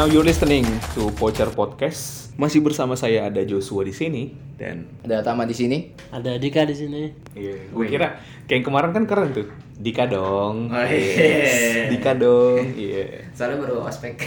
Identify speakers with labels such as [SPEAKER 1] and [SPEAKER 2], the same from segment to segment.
[SPEAKER 1] Now you're listening to Pocher Podcast. Masih bersama saya ada Joshua di sini dan
[SPEAKER 2] Ada Tama di sini.
[SPEAKER 3] Ada Dika di sini.
[SPEAKER 1] iya, gue kira kayak yang kemarin kan keren tuh. Dika dong.
[SPEAKER 2] Oh, iya.
[SPEAKER 1] Yes, Dika dong. Iya.
[SPEAKER 2] Soalnya baru ospek.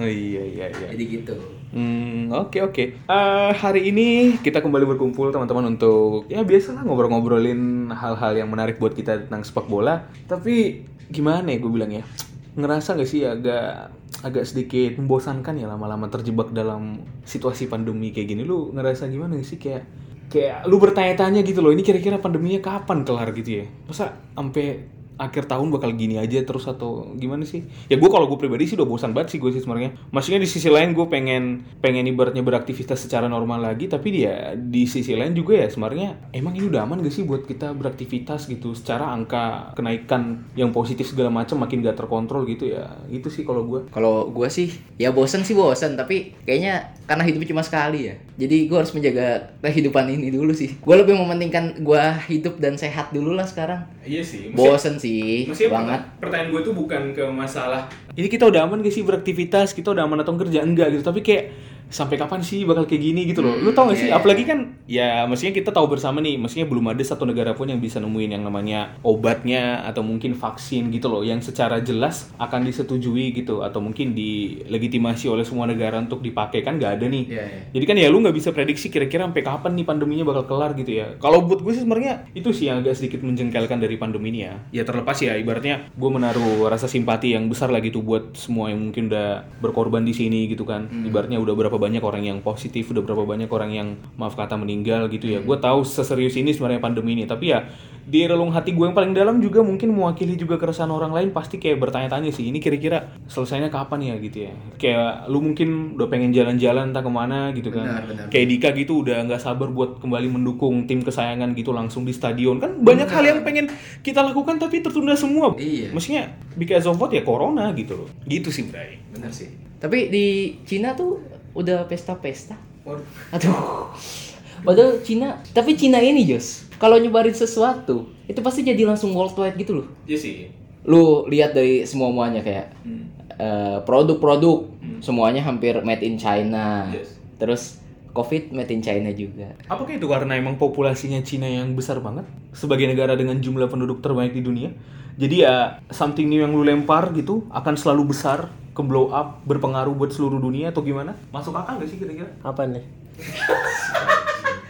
[SPEAKER 1] Oh iya iya iya.
[SPEAKER 2] Jadi gitu.
[SPEAKER 1] Hmm, oke oke. Eh, hari ini kita kembali berkumpul teman-teman untuk ya biasalah ngobrol-ngobrolin hal-hal yang menarik buat kita tentang sepak bola. Tapi gimana ya gue bilang ya? Ngerasa gak sih agak agak sedikit membosankan ya lama-lama terjebak dalam situasi pandemi kayak gini. Lu ngerasa gimana sih kayak kayak lu bertanya-tanya gitu loh, ini kira-kira pandeminya kapan kelar gitu ya? Masa sampai akhir tahun bakal gini aja terus atau gimana sih? Ya gue kalau gue pribadi sih udah bosan banget sih gue sih sebenarnya. Maksudnya di sisi lain gue pengen pengen ibaratnya beraktivitas secara normal lagi, tapi dia di sisi lain juga ya sebenarnya emang ini udah aman gak sih buat kita beraktivitas gitu? Secara angka kenaikan yang positif segala macam makin gak terkontrol gitu ya. Itu sih kalau gue.
[SPEAKER 2] Kalau gue sih ya bosen sih bosen tapi kayaknya karena hidup cuma sekali ya. Jadi gue harus menjaga kehidupan ini dulu sih. Gue lebih mementingkan gue hidup dan sehat dulu lah sekarang.
[SPEAKER 1] Iya sih.
[SPEAKER 2] Bosen sih
[SPEAKER 1] Maksudnya
[SPEAKER 2] banget.
[SPEAKER 1] pertanyaan gue tuh bukan ke masalah ini kita udah aman gak sih beraktivitas, kita udah aman atau kerja enggak gitu, tapi kayak sampai kapan sih bakal kayak gini gitu loh. Lu tau gak sih?
[SPEAKER 2] iya, iya.
[SPEAKER 1] Apalagi kan ya maksudnya kita tahu bersama nih, maksudnya belum ada satu negara pun yang bisa nemuin yang namanya obatnya atau mungkin vaksin gitu loh yang secara jelas akan disetujui gitu atau mungkin dilegitimasi oleh semua negara untuk dipakai kan nggak ada nih.
[SPEAKER 2] Iya, iya.
[SPEAKER 1] Jadi kan ya lu nggak bisa prediksi kira-kira sampai kapan nih pandeminya bakal kelar gitu ya. Kalau buat gue sih sebenarnya itu sih yang agak sedikit menjengkelkan dari pandemi ini ya. Ya terlepas ya ibaratnya gue menaruh rasa simpati yang besar lagi tuh buat semua yang mungkin udah berkorban di sini gitu kan. Ibaratnya udah berapa banyak orang yang positif, udah berapa banyak orang yang maaf kata meninggal gitu ya. Gue tahu seserius ini sebenarnya pandemi ini, tapi ya di relung hati gue yang paling dalam juga mungkin mewakili juga keresahan orang lain pasti kayak bertanya-tanya sih ini kira-kira selesainya kapan ya gitu ya kayak lu mungkin udah pengen jalan-jalan entah ke mana gitu kan
[SPEAKER 2] Benar, benar.
[SPEAKER 1] kayak Dika gitu udah nggak sabar buat kembali mendukung tim kesayangan gitu langsung di stadion kan banyak hal yang pengen kita lakukan tapi tertunda semua
[SPEAKER 2] Iya.
[SPEAKER 1] maksudnya because of what ya corona gitu loh gitu sih Bray
[SPEAKER 2] Bener sih. Tapi di Cina tuh udah pesta-pesta. Aduh. Padahal Cina, tapi Cina ini Jos, kalau nyebarin sesuatu, itu pasti jadi langsung worldwide gitu loh.
[SPEAKER 1] iya sih
[SPEAKER 2] Lu lihat dari semua muanya kayak eh, produk-produk semuanya hampir made in China.
[SPEAKER 1] Yes.
[SPEAKER 2] Terus COVID made in China juga.
[SPEAKER 1] Apakah itu karena emang populasinya Cina yang besar banget sebagai negara dengan jumlah penduduk terbanyak di dunia? Jadi ya something new yang lu lempar gitu akan selalu besar, ke blow up, berpengaruh buat seluruh dunia atau gimana? Masuk akal gak sih kira-kira?
[SPEAKER 3] Apa nih?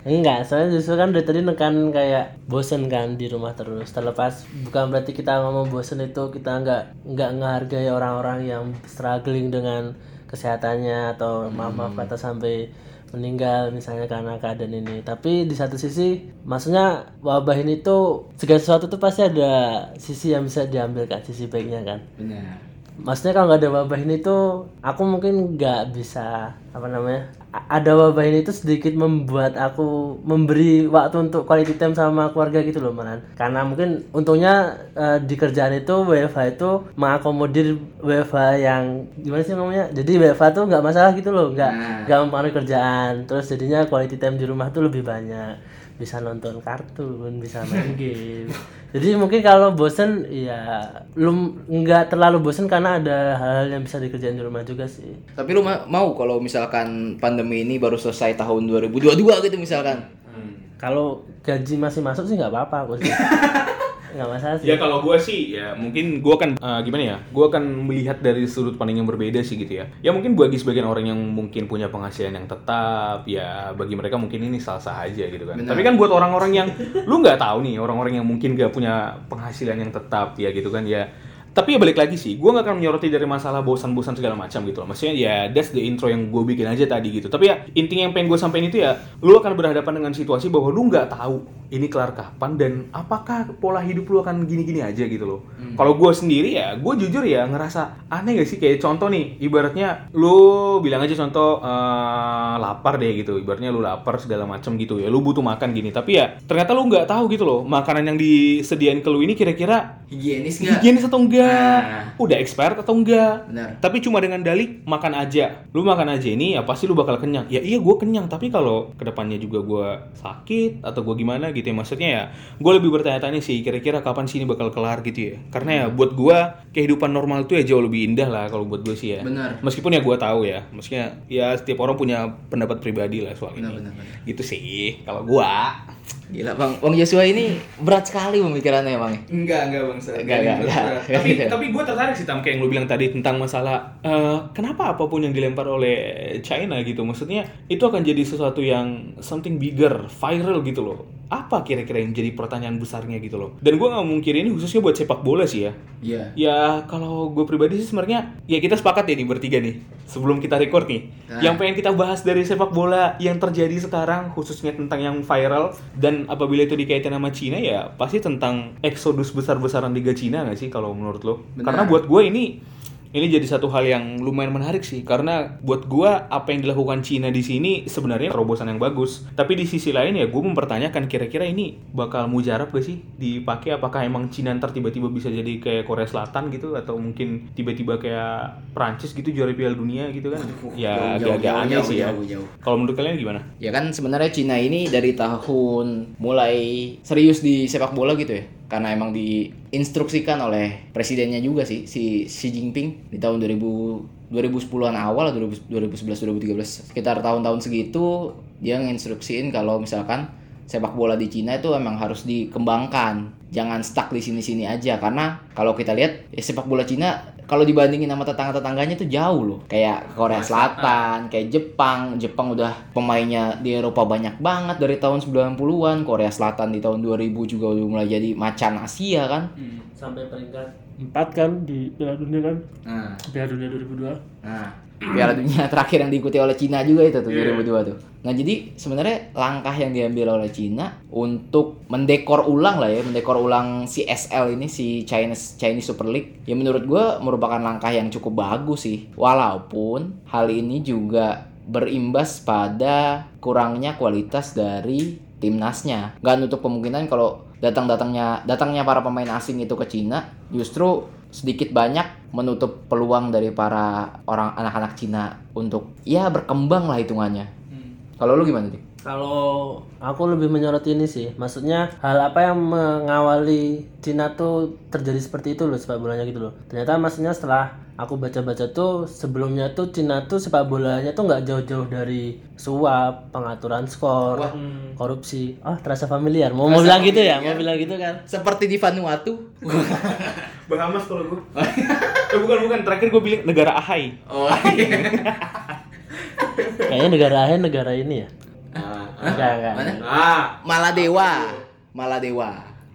[SPEAKER 3] Enggak, soalnya justru kan dari tadi nekan kayak bosen kan di rumah terus. Terlepas bukan berarti kita ngomong bosen itu kita nggak nggak ngehargai orang-orang yang struggling dengan kesehatannya atau maaf maaf kata sampai meninggal misalnya karena keadaan ini. Tapi di satu sisi, maksudnya wabah ini tuh segala sesuatu tuh pasti ada sisi yang bisa diambil kan, sisi baiknya kan
[SPEAKER 2] Benar.
[SPEAKER 3] Maksudnya kalau nggak ada wabah ini tuh aku mungkin nggak bisa apa namanya A- ada wabah ini tuh sedikit membuat aku memberi waktu untuk quality time sama keluarga gitu loh malan karena mungkin untungnya eh, di kerjaan itu WFH itu mengakomodir WFH yang gimana sih namanya jadi WFH tuh nggak masalah gitu loh nggak nggak mempengaruhi kerjaan. Terus jadinya quality time di rumah tuh lebih banyak bisa nonton kartun, bisa main game. Jadi mungkin kalau bosen ya lu nggak terlalu bosen karena ada hal yang bisa dikerjain di rumah juga sih.
[SPEAKER 2] Tapi lu ma- mau kalau misalkan pandemi ini baru selesai tahun 2022 gitu misalkan.
[SPEAKER 3] Kalau gaji masih masuk sih nggak apa-apa aku sih. Nggak masalah sih.
[SPEAKER 1] Ya kalau gue sih ya mungkin gue akan eh, gimana ya? Gue akan melihat dari sudut pandang yang berbeda sih gitu ya. Ya mungkin bagi sebagian orang yang mungkin punya penghasilan yang tetap ya bagi mereka mungkin ini sah-sah aja gitu kan.
[SPEAKER 2] Benar.
[SPEAKER 1] Tapi kan buat orang-orang yang lu nggak tahu nih orang-orang yang mungkin gak punya penghasilan yang tetap ya gitu kan ya. Tapi ya balik lagi sih, gue gak akan menyoroti dari masalah bosan-bosan segala macam gitu loh. Maksudnya ya that's the intro yang gue bikin aja tadi gitu. Tapi ya intinya yang pengen gue sampein itu ya, lu akan berhadapan dengan situasi bahwa lu nggak tahu ini kelar kapan dan apakah pola hidup lu akan gini-gini aja gitu loh. Kalau gue sendiri ya, gue jujur ya ngerasa aneh gak sih kayak contoh nih, ibaratnya lu bilang aja contoh eh, lapar deh gitu, ibaratnya lu lapar segala macam gitu ya, lu butuh makan gini. Tapi ya ternyata lu nggak tahu gitu loh, makanan yang disediain ke lu ini kira-kira
[SPEAKER 2] Higienis nggak?
[SPEAKER 1] higienis atau enggak enggak, udah expired atau enggak.
[SPEAKER 2] Benar.
[SPEAKER 1] Tapi cuma dengan dalih makan aja. Lu makan aja ini ya pasti lu bakal kenyang. Ya iya gue kenyang, tapi kalau ke depannya juga gue sakit atau gue gimana gitu ya maksudnya ya gue lebih bertanya-tanya sih kira-kira kapan sih ini bakal kelar gitu ya. Karena ya buat gue kehidupan normal itu ya jauh lebih indah lah kalau buat gue sih ya.
[SPEAKER 2] Benar.
[SPEAKER 1] Meskipun ya gue tahu ya, maksudnya ya setiap orang punya pendapat pribadi lah soal
[SPEAKER 2] Benar,
[SPEAKER 1] ini.
[SPEAKER 2] benar, benar.
[SPEAKER 1] Gitu sih kalau gua.
[SPEAKER 2] Gila bang, Bang Joshua ini berat sekali pemikirannya bang.
[SPEAKER 1] Enggak, enggak bang.
[SPEAKER 2] Enggak, enggak, enggak.
[SPEAKER 1] Tapi tapi gue tertarik sih tam kayak yang lu bilang tadi tentang masalah eh, kenapa apa pun yang dilempar oleh China gitu, maksudnya itu akan jadi sesuatu yang something bigger, viral gitu loh. Apa kira-kira yang jadi pertanyaan besarnya gitu loh? Dan gue nggak mungkin ini khususnya buat sepak bola sih ya.
[SPEAKER 2] Iya.
[SPEAKER 1] Ya kalau gue pribadi sih sebenarnya ya kita sepakat ya nih bertiga nih sebelum kita record nih.
[SPEAKER 2] Nah.
[SPEAKER 1] Yang pengen kita bahas dari sepak bola yang terjadi sekarang khususnya tentang yang viral dan apabila itu dikaitkan sama Cina ya pasti tentang eksodus besar-besaran Liga Cina nggak sih kalau menurut lo?
[SPEAKER 2] Benar.
[SPEAKER 1] Karena buat gue ini ini jadi satu hal yang lumayan menarik sih karena buat gua apa yang dilakukan Cina di sini sebenarnya terobosan yang bagus tapi di sisi lain ya gue mempertanyakan kira-kira ini bakal mujarab gak sih dipakai apakah emang Cina ntar tiba-tiba bisa jadi kayak Korea Selatan gitu atau mungkin tiba-tiba kayak Prancis gitu juara Piala Dunia gitu kan ya agak-agak aneh
[SPEAKER 2] jauh,
[SPEAKER 1] sih ya kalau menurut kalian gimana?
[SPEAKER 2] Ya kan sebenarnya Cina ini dari tahun mulai serius di sepak bola gitu ya. Karena emang diinstruksikan oleh presidennya juga sih si Xi Jinping di tahun 2000 2010-an awal atau 2011 2013 sekitar tahun-tahun segitu dia nginstruksiin kalau misalkan sepak bola di Cina itu emang harus dikembangkan. Jangan stuck di sini-sini aja karena kalau kita lihat ya, sepak bola Cina kalau dibandingin sama tetangga-tetangganya itu jauh loh. Kayak Korea Selatan, kayak Jepang. Jepang udah pemainnya di Eropa banyak banget dari tahun 90-an. Korea Selatan di tahun 2000 juga udah mulai jadi macan Asia kan.
[SPEAKER 3] sampai peringkat empat kan di Piala Dunia kan
[SPEAKER 2] Nah,
[SPEAKER 3] Piala Dunia 2002
[SPEAKER 2] Nah, Piala Dunia terakhir yang diikuti oleh Cina juga itu tuh 2002 tuh. Nah, jadi sebenarnya langkah yang diambil oleh Cina untuk mendekor ulang lah ya, mendekor ulang si SL ini si Chinese Chinese Super League ya menurut gua merupakan langkah yang cukup bagus sih. Walaupun hal ini juga berimbas pada kurangnya kualitas dari timnasnya. Gak nutup kemungkinan kalau datang-datangnya datangnya para pemain asing itu ke Cina justru sedikit banyak menutup peluang dari para orang anak-anak Cina untuk ya berkembang lah hitungannya. Kalau lu gimana sih?
[SPEAKER 3] Kalau aku lebih menyoroti ini sih, maksudnya hal apa yang mengawali Cina tuh terjadi seperti itu loh sepak bolanya gitu loh. Ternyata maksudnya setelah aku baca-baca tuh sebelumnya tuh Cina tuh sepak bolanya tuh nggak jauh-jauh dari suap, pengaturan skor, korupsi. Oh terasa familiar. Mau mau bilang gitu ya? Mau bilang gitu kan?
[SPEAKER 2] Seperti di Vanuatu.
[SPEAKER 1] Bahamas kalau gue. eh bukan bukan terakhir gue bilang negara Ahai.
[SPEAKER 2] Oh.
[SPEAKER 3] Kayaknya negara lain negara ini ya. Enggak enggak.
[SPEAKER 2] Mana?
[SPEAKER 1] Ah,
[SPEAKER 2] Maladewa. Maladewa.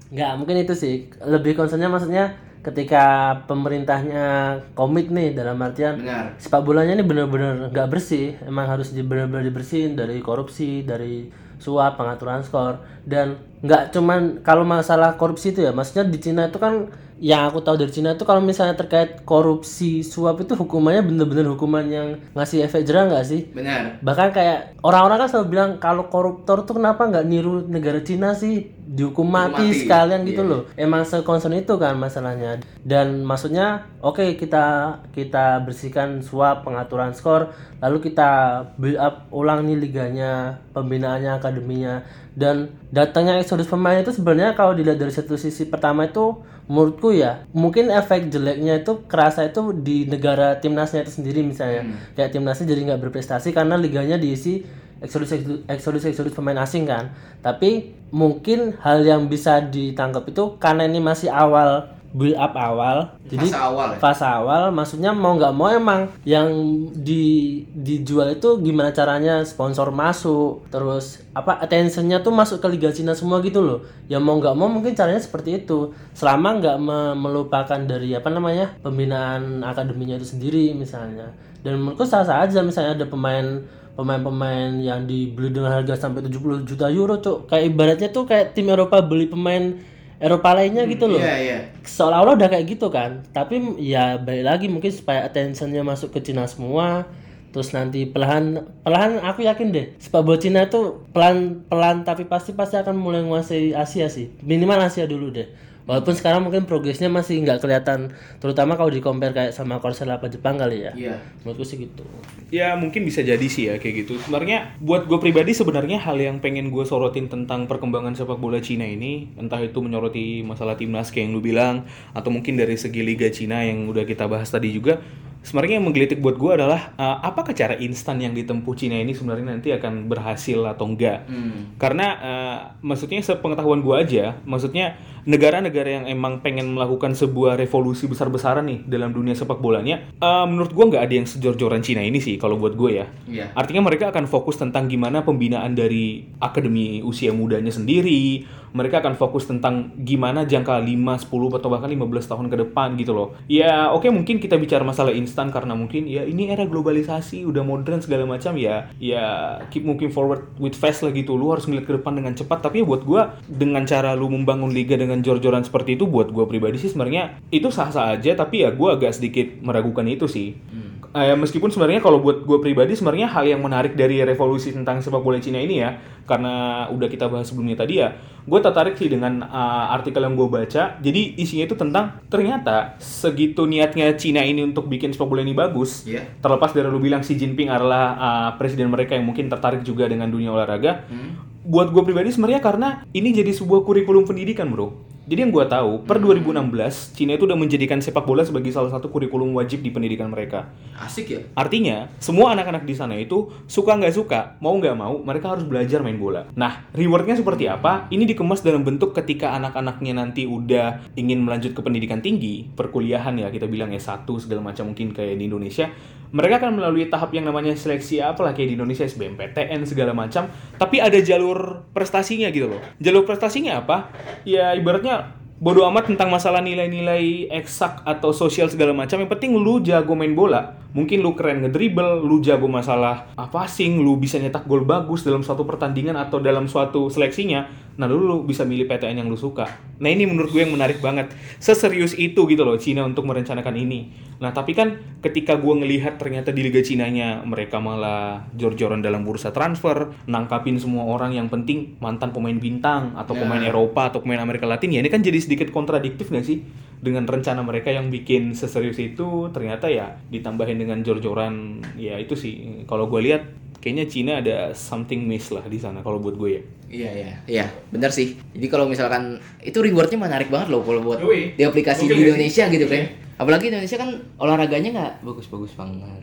[SPEAKER 3] Nggak, mungkin itu sih. Lebih concernnya maksudnya ketika pemerintahnya komit nih dalam artian
[SPEAKER 2] Benar.
[SPEAKER 3] sepak bolanya ini benar-benar nggak bersih. Emang harus benar-benar dibersihin dari korupsi, dari suap, pengaturan skor dan nggak cuman kalau masalah korupsi itu ya, maksudnya di Cina itu kan yang aku tahu dari Cina itu kalau misalnya terkait korupsi suap itu hukumannya bener-bener hukuman yang ngasih efek jerah nggak sih?
[SPEAKER 2] Benar.
[SPEAKER 3] bahkan kayak orang-orang kan selalu bilang kalau koruptor tuh kenapa nggak niru negara Cina sih dihukum mati,
[SPEAKER 2] mati.
[SPEAKER 3] sekalian gitu
[SPEAKER 2] Iya.
[SPEAKER 3] loh emang sekonsen itu kan masalahnya dan maksudnya oke kita kita bersihkan suap pengaturan skor lalu kita build up ulang nih liganya pembinaannya akademinya dan datangnya eksodus pemain itu sebenarnya kalau dilihat dari satu sisi pertama itu menurutku ya mungkin efek jeleknya itu kerasa itu di negara timnasnya itu sendiri misalnya. Kayak timnasnya jadi nggak berprestasi karena liganya diisi eksodus eksodus eksodus pemain asing kan. Tapi mungkin hal yang bisa ditangkap itu karena ini masih awal build up awal. Jadi
[SPEAKER 2] Fase awal ya?
[SPEAKER 3] fase awal maksudnya mau nggak mau emang yang di dijual itu gimana caranya sponsor masuk terus apa attentionnya tuh masuk ke Liga Cina semua gitu loh. Ya mau nggak mau mungkin caranya seperti itu. Selama nggak me- melupakan dari apa namanya pembinaan akademinya itu sendiri misalnya. Dan menurutku sah sah aja misalnya ada pemain pemain-pemain yang dibeli dengan harga sampai 70 juta euro cuk. Kayak ibaratnya tuh kayak tim Eropa beli pemain Eropa lainnya gitu loh.
[SPEAKER 2] Iya, iya.
[SPEAKER 3] seolah-olah udah kayak gitu kan. Tapi ya balik lagi mungkin supaya attentionnya masuk ke Cina semua terus nanti perlahan perlahan aku yakin deh sepak bola Cina itu pelan pelan tapi pasti pasti akan mulai menguasai Asia sih. Minimal Asia dulu deh Walaupun sekarang mungkin progresnya masih nggak kelihatan, terutama kalau di compare kayak sama Korsel apa Jepang kali ya.
[SPEAKER 2] Iya.
[SPEAKER 3] Menurutku sih gitu.
[SPEAKER 1] Ya mungkin bisa jadi sih ya kayak gitu. Sebenarnya buat gue pribadi sebenarnya hal yang pengen gue sorotin tentang perkembangan sepak bola Cina ini, entah itu menyoroti masalah timnas kayak yang lu bilang, atau mungkin dari segi Liga Cina yang udah kita bahas tadi juga, sebenarnya yang menggelitik buat gue adalah uh, apakah cara instan yang ditempuh Cina ini sebenarnya nanti akan berhasil atau enggak? Karena uh, maksudnya sepengetahuan gue aja, maksudnya negara-negara yang emang pengen melakukan sebuah revolusi besar-besaran nih dalam dunia sepak bolanya, uh, menurut gue nggak ada yang sejor-joran Cina ini sih kalau buat gue ya.
[SPEAKER 2] Iya.
[SPEAKER 1] Artinya mereka akan fokus tentang gimana pembinaan dari akademi usia mudanya sendiri. Mereka akan fokus tentang gimana jangka 5, 10 atau bahkan 15 tahun ke depan gitu loh. Ya oke mungkin kita bicara masalah instan karena mungkin ya ini era globalisasi, udah modern segala macam ya. Ya keep moving forward with fast lah gitu. Lu harus ngeliat ke depan dengan cepat. Tapi ya buat gua dengan cara lu membangun liga dengan jor-joran seperti itu buat gua pribadi sih sebenarnya itu sah-sah aja tapi ya gua agak sedikit meragukan itu sih. Eh, meskipun sebenarnya kalau buat gue pribadi sebenarnya hal yang menarik dari revolusi tentang sepak bola Cina ini ya karena udah kita bahas sebelumnya tadi ya gue tertarik sih dengan uh, artikel yang gue baca. Jadi isinya itu tentang ternyata segitu niatnya Cina ini untuk bikin sepak bola ini bagus
[SPEAKER 2] Iya.
[SPEAKER 1] terlepas dari lu bilang Xi Jinping adalah uh, presiden mereka yang mungkin tertarik juga dengan dunia olahraga. Buat gue pribadi sebenarnya karena ini jadi sebuah kurikulum pendidikan bro jadi yang gue tahu per 2016 Cina itu udah menjadikan sepak bola sebagai salah satu kurikulum wajib di pendidikan mereka
[SPEAKER 2] Asik ya?
[SPEAKER 1] Artinya, semua anak-anak di sana itu suka nggak suka, mau nggak mau, mereka harus belajar main bola. Nah, rewardnya seperti apa? Ini dikemas dalam bentuk ketika anak-anaknya nanti udah ingin melanjut ke pendidikan tinggi, perkuliahan ya kita bilang S1 segala macam mungkin kayak di Indonesia. Mereka akan melalui tahap yang namanya seleksi apalah kayak di Indonesia SBMPTN segala macam, tapi ada jalur prestasinya gitu loh. Jalur prestasinya apa? Ya ibaratnya bodo amat tentang masalah nilai-nilai eksak atau sosial segala macam. Yang penting lu jago main bola mungkin lu keren ngedribble lu jago masalah ah, passing lu bisa nyetak gol bagus dalam suatu pertandingan atau dalam suatu seleksinya nah dulu lu bisa milih PTN yang lu suka. Nah ini menurut gue yang menarik banget. Seserius itu gitu loh Cina untuk merencanakan ini. Nah tapi kan ketika gue ngelihat ternyata di Liga Cinanya mereka malah jor-joran dalam bursa transfer nangkapin semua orang yang penting mantan pemain bintang atau
[SPEAKER 2] Ya.
[SPEAKER 1] pemain Eropa atau pemain Amerika Latin ya ini kan jadi sedikit kontradiktif nggak sih dengan rencana mereka yang bikin seserius itu ternyata ya ditambahin dengan jor-joran ya itu sih kalau gue lihat kayaknya Cina ada something miss lah di sana kalau buat gue ya
[SPEAKER 2] Iya iya iya benar sih. Jadi kalau misalkan itu rewardnya menarik banget loh kalau buat
[SPEAKER 1] Yoi.
[SPEAKER 2] di aplikasi
[SPEAKER 1] Oke,
[SPEAKER 2] di Indonesia
[SPEAKER 1] sih?
[SPEAKER 2] gitu kan. Apalagi Indonesia kan olahraganya nggak bagus-bagus banget.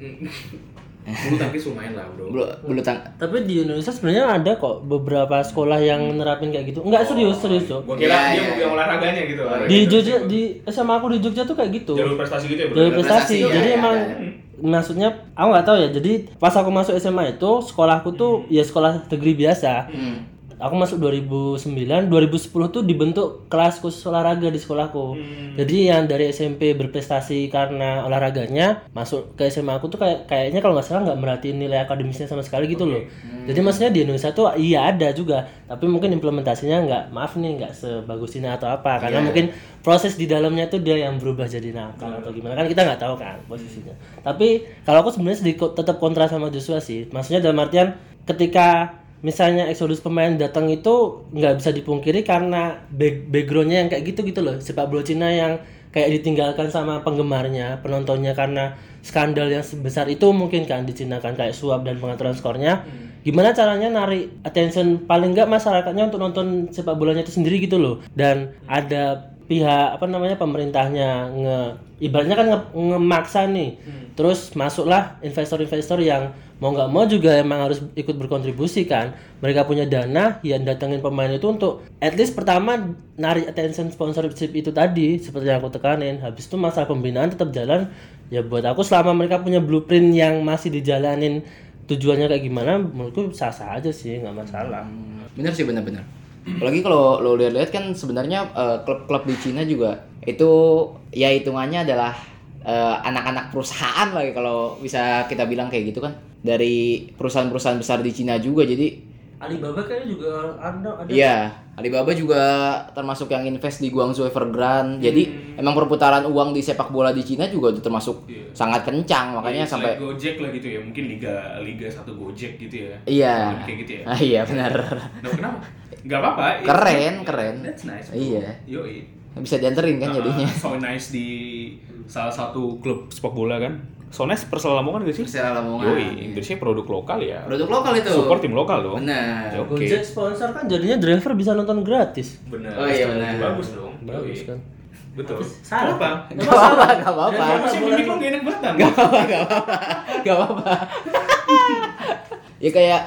[SPEAKER 1] Bulu tangkis lumayan lah bro
[SPEAKER 2] Bulu bulu tang
[SPEAKER 3] Tapi di Indonesia sebenarnya ada kok beberapa sekolah yang nerapin kayak gitu. Enggak serius serius tuh.
[SPEAKER 1] gue kira
[SPEAKER 2] Iya,
[SPEAKER 1] dia
[SPEAKER 2] iya,
[SPEAKER 1] mau
[SPEAKER 2] iya.
[SPEAKER 1] bilang olahraganya gitu
[SPEAKER 3] Di Jogja di SMA aku di Jogja tuh kayak gitu.
[SPEAKER 1] jalur prestasi gitu ya bro
[SPEAKER 3] Jalur prestasi.
[SPEAKER 2] Prestasi,
[SPEAKER 3] Jadi
[SPEAKER 2] iya,
[SPEAKER 3] emang
[SPEAKER 2] iya,
[SPEAKER 3] maksudnya aku nggak tahu ya. Jadi pas aku masuk SMA itu sekolahku tuh ya sekolah negeri biasa.
[SPEAKER 2] Hmm.
[SPEAKER 3] Aku masuk 2009, 2010 tuh dibentuk kelas khusus olahraga di sekolahku. Jadi yang dari SMP berprestasi karena olahraganya masuk ke SMA aku tuh kayak kayaknya kalau nggak salah nggak merhatiin nilai akademisnya sama sekali gitu loh. Jadi maksudnya di Indonesia tuh iya ada juga, tapi mungkin implementasinya nggak maaf nih nggak sebagus ini atau apa karena mungkin proses di dalamnya tuh dia yang berubah jadi nakal atau gimana kan kita nggak tahu kan posisinya. Tapi kalau aku sebenarnya sedikit tetap kontra sama Joshua sih. Maksudnya dalam artian ketika misalnya eksodus pemain datang itu nggak bisa dipungkiri karena back- backgroundnya yang kayak gitu gitu loh. Sepak bola Cina yang kayak ditinggalkan sama penggemarnya penontonnya karena skandal yang sebesar itu mungkin kan di Cina kan kayak suap dan pengaturan skornya. Gimana caranya narik attention paling nggak masyarakatnya untuk nonton sepak bolanya itu sendiri gitu loh. Dan ada pihak apa namanya pemerintahnya nge ibaratnya kan nge- ngemaksa nih. Terus masuklah investor-investor yang mau nggak mau juga emang harus ikut berkontribusi kan. Mereka punya dana yang datengin pemain itu untuk at least pertama narik attention sponsorship itu tadi seperti yang aku tekanin. Habis itu masalah pembinaan tetap jalan. Ya buat aku selama mereka punya blueprint yang masih dijalanin tujuannya kayak gimana menurutku sah-sah aja sih nggak masalah.
[SPEAKER 2] Bener sih bener-bener. Apalagi kalau lo lihat-lihat kan sebenarnya eh, klub-klub di Cina juga itu ya hitungannya adalah eh, anak-anak perusahaan lah kalau bisa kita bilang kayak gitu kan dari perusahaan-perusahaan besar di Cina juga jadi
[SPEAKER 3] Alibaba kayaknya juga ada ada
[SPEAKER 2] Iya, Alibaba juga termasuk yang invest di Guangzhou Evergrande. Jadi emang perputaran uang di sepak bola di Cina juga udah termasuk
[SPEAKER 1] Iya.
[SPEAKER 2] sangat kencang, makanya sampai
[SPEAKER 1] Gojek lah gitu ya mungkin liga liga satu Gojek gitu ya
[SPEAKER 2] iya.
[SPEAKER 1] Kayak gitu ya
[SPEAKER 2] Ah, iya benar.
[SPEAKER 1] Nah, kenapa? Gak apa-apa.
[SPEAKER 2] Keren, keren.
[SPEAKER 1] That's nice. bro.
[SPEAKER 2] Iya.
[SPEAKER 1] Yoi.
[SPEAKER 2] bisa dianterin kan jadinya.
[SPEAKER 1] Ah, so nice di salah satu klub sepak bola kan. So nice Persela Lamongan gak sih?
[SPEAKER 2] Persela Lamongan.
[SPEAKER 1] Yoi, biasanya produk lokal ya.
[SPEAKER 2] Produk lokal itu.
[SPEAKER 1] Support tim lokal dong.
[SPEAKER 2] Benar.
[SPEAKER 1] Ya, Oke.
[SPEAKER 3] Gojek sponsor kan jadinya driver bisa nonton gratis.
[SPEAKER 1] Benar.
[SPEAKER 2] Oh, iya, benar.
[SPEAKER 1] Bagus dong.
[SPEAKER 3] Bagus kan.
[SPEAKER 1] Betul.
[SPEAKER 3] Salah.
[SPEAKER 1] Apa?
[SPEAKER 2] Gak apa-apa, gak apa-apa.
[SPEAKER 1] Masih mimik lo gak enak banget
[SPEAKER 2] apa-apa, gak apa-apa. Gak apa-apa. ya kayak